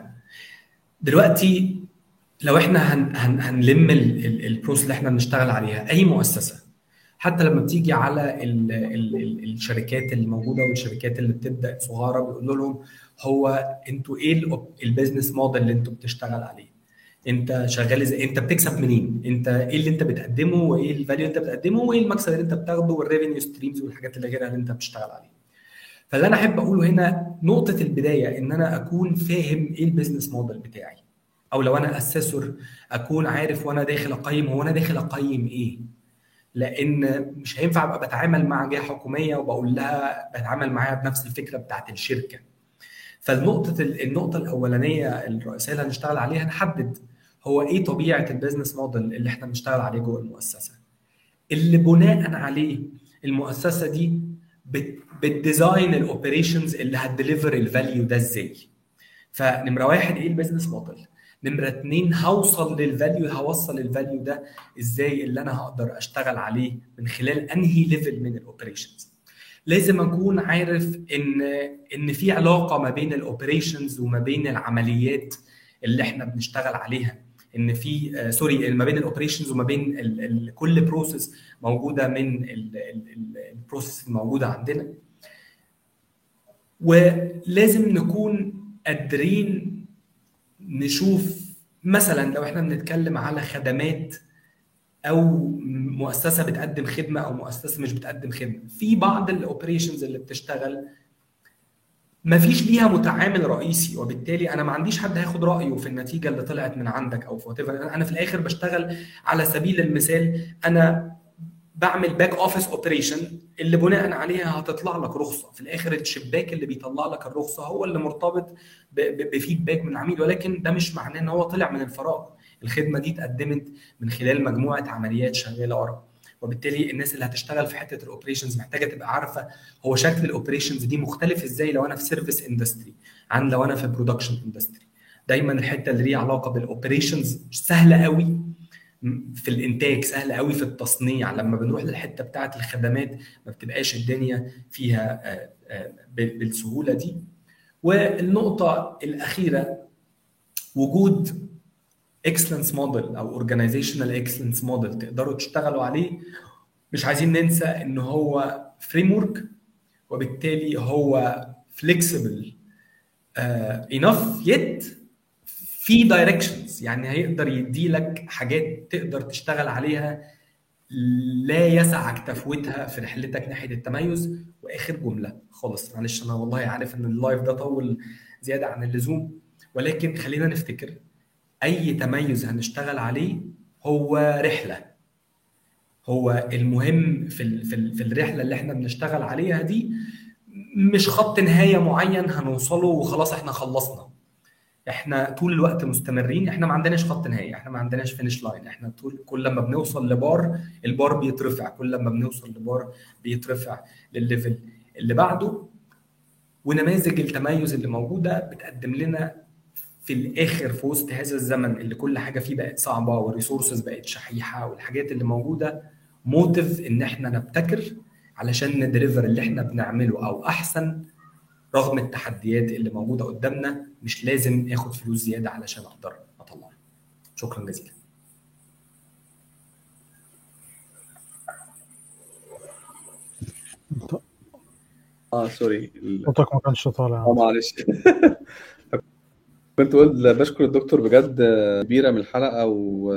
دلوقتي لو إحنا هن هن هنلم ال process اللي إحنا بنشتغل عليها أي مؤسسة؟ حتى لما بتيجي على ال ال ال الشركات الموجوده والشركات اللي بتبدأ صغيره بيقولوا لهم هو أنتوا إيه ال business model اللي أنتوا بتشتغل عليه؟ انت شغال إزاي؟ انت بتكسب منين؟ انت إيه اللي انت بتقدمه وايه ال value اللي انت بتقدمه وايه المكسب اللي انت بتاخده وال revenue streams والحاجات اللي غيرها اللي انت بتشتغل عليها. فاللي أنا أحب أقوله هنا نقطة البداية إن أنا أكون فاهم إيه ال business model بتاعي. أو لو أنا assessor أكون عارف وأنا داخل أقيم هو أنا داخل أقيم إيه؟ لأن مش هينفع أبقى بتعامل مع جهة حكومية وبقول لها بتعامل معاها بنفس الفكرة بتاعت الشركة. فالنقطة النقطة الأولانية الرئيسية اللي هنشتغل عليها نحدد هو إيه طبيعة ال business model اللي إحنا بنشتغل عليه جوه المؤسسة. اللي بناء عليه المؤسسة دي بتديزاين الأوبريشنز اللي هتديليفر الفاليو ده إزاي. فنمرة واحد إيه ال business model؟ نمرة اتنين هوصل لل value هوصل ال value ده إزاي اللي أنا هقدر أشتغل عليه من خلال أنهي level من ال operations. لازم أكون عارف إن إن في علاقة ما بين ال operations وما بين العمليات اللي إحنا بنشتغل عليها. إن في آه sorry ما بين ال operations وما بين ال ال كل process موجودة من ال process الموجودة عندنا. ولازم نكون قادرين نشوف مثلا لو إحنا بنتكلم على خدمات أو مؤسسة بتقدم خدمة أو مؤسسة مش بتقدم خدمة. في بعض ال operations اللي بتشتغل ما فيش ليها متعامل رئيسي وبالتالي أنا ما عنديش حد هياخد رأيه في النتيجة اللي طلعت من عندك أو في أنا في الآخر بشتغل على سبيل المثال أنا بعمل back office operation اللي بناء عليها هتطلع لك رخصة. في الآخر الشباك اللي بيطلع لك الرخصة هو اللي مرتبط ب feedback من العميل ولكن ده مش معناه إن هو طلع من الفراغ. الخدمة دي اتقدمت من خلال مجموعة عمليات شغالة ورا. وبالتالي الناس اللي هتشتغل في حتة ال operations محتاجة تبقى عارفة هو شكل ال operations دي مختلف إزاي لو أنا في service industry عن لو أنا في production industry دايما الحتة اللي ليها علاقة بال operations سهلة قوي في الإنتاج سهل قوي في التصنيع. لما بنروح للحتة بتاعة الخدمات ما بتبقاش الدنيا فيها بالسهولة دي. والنقطة الأخيرة وجود excellence model أو organizational excellence model تقدروا تشتغلوا عليه. مش عايزين ننسى إن هو framework وبالتالي هو flexible enough يت في directions يعني هيقدر يدي لك حاجات تقدر تشتغل عليها لا يسعك تفويتها في رحلتك ناحية التميز. وآخر جملة خالص معلش أنا والله عارف إن ال live ده طول زيادة عن اللزوم ولكن خلينا نفتكر أي تميز هنشتغل عليه هو رحلة. هو المهم في في, في الرحلة اللي إحنا بنشتغل عليها دي مش خط نهاية معين هنوصله وخلاص إحنا خلصنا. إحنا طول الوقت مستمرين إحنا ما عندناش خط نهائي إحنا ما عندناش finish line إحنا طول كل لما بنوصل ل bar ال bar بيترفع. كل لما بنوصل لبار بيترفع للل level اللي بعده. ونماذج التميز اللي موجودة بتقدم لنا في الآخر في وسط هذا الزمن اللي كل حاجة فيه بقت صعبة وال resources بقت شحيحة والحاجات اللي موجودة motive إن إحنا نبتكر علشان ن deliver اللي إحنا بنعمله أو أحسن رغم التحديات اللي موجودة قدامنا مش لازم آخد فلوس زيادة علشان أقدر أطلعها. شكرا جزيلا. آه sorry صوتك ما كانش طالع آه معلش. كنت بقول بشكر الدكتور بجد كبيرة من الحلقة و...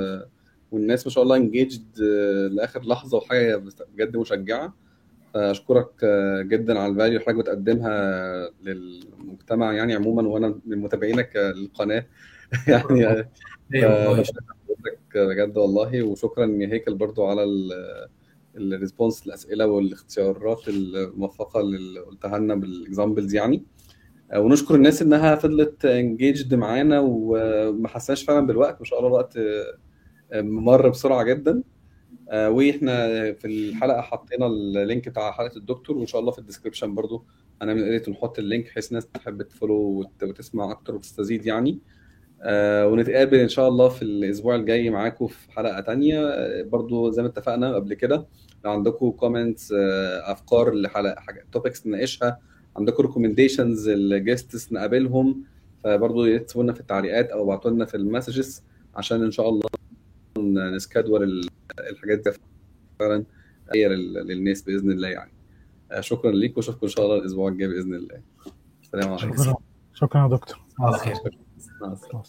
والناس ما شاء الله engaged لآخر لحظة وحاجة بجد مشجعة. اشكرك جدا على الفاليو اللي حضرتك بتقدمها للمجتمع يعني عموما وأنا من متابعينك للقناة. يعني حضرتك بجد والله وشكرا يا هيكل برضو على ال response الأسئلة والإختيارات الموفقة اللي قلتها لنا بال examples يعني. ونشكر الناس إنها فضلت engaged معانا وما حسناش فعلا بالوقت. ما شاء الله الوقت مر بسرعة جدا. وإحنا في الحلقة حطينا ال link بتاع حلقة الدكتور وإن شاء الله في ال description برضو هنعمل edit ونحط ال link بحيث الناس تحب ت follow وتسمع أكتر وتستزيد يعني. ونتقابل إن شاء الله في الأسبوع الجاي معاكم في حلقة تانية. برضو زي ما اتفقنا قبل كده لو عندكم comments أفكار لحلقة حاجة topics نناقشها عندكم recommendations ال guests نقابلهم فبرضه يكتبوا لنا في التعليقات أو ابعتوا لنا في ال messages عشان إن شاء الله ن schedule الحاجات دي فعلا هي للناس بإذن الله يعني. شكرا ليك واشوفكم إن شاء الله الأسبوع الجاي بإذن الله. السلام عليكم. شكرا. شكرا يا دكتور. على خير. مع السلامة.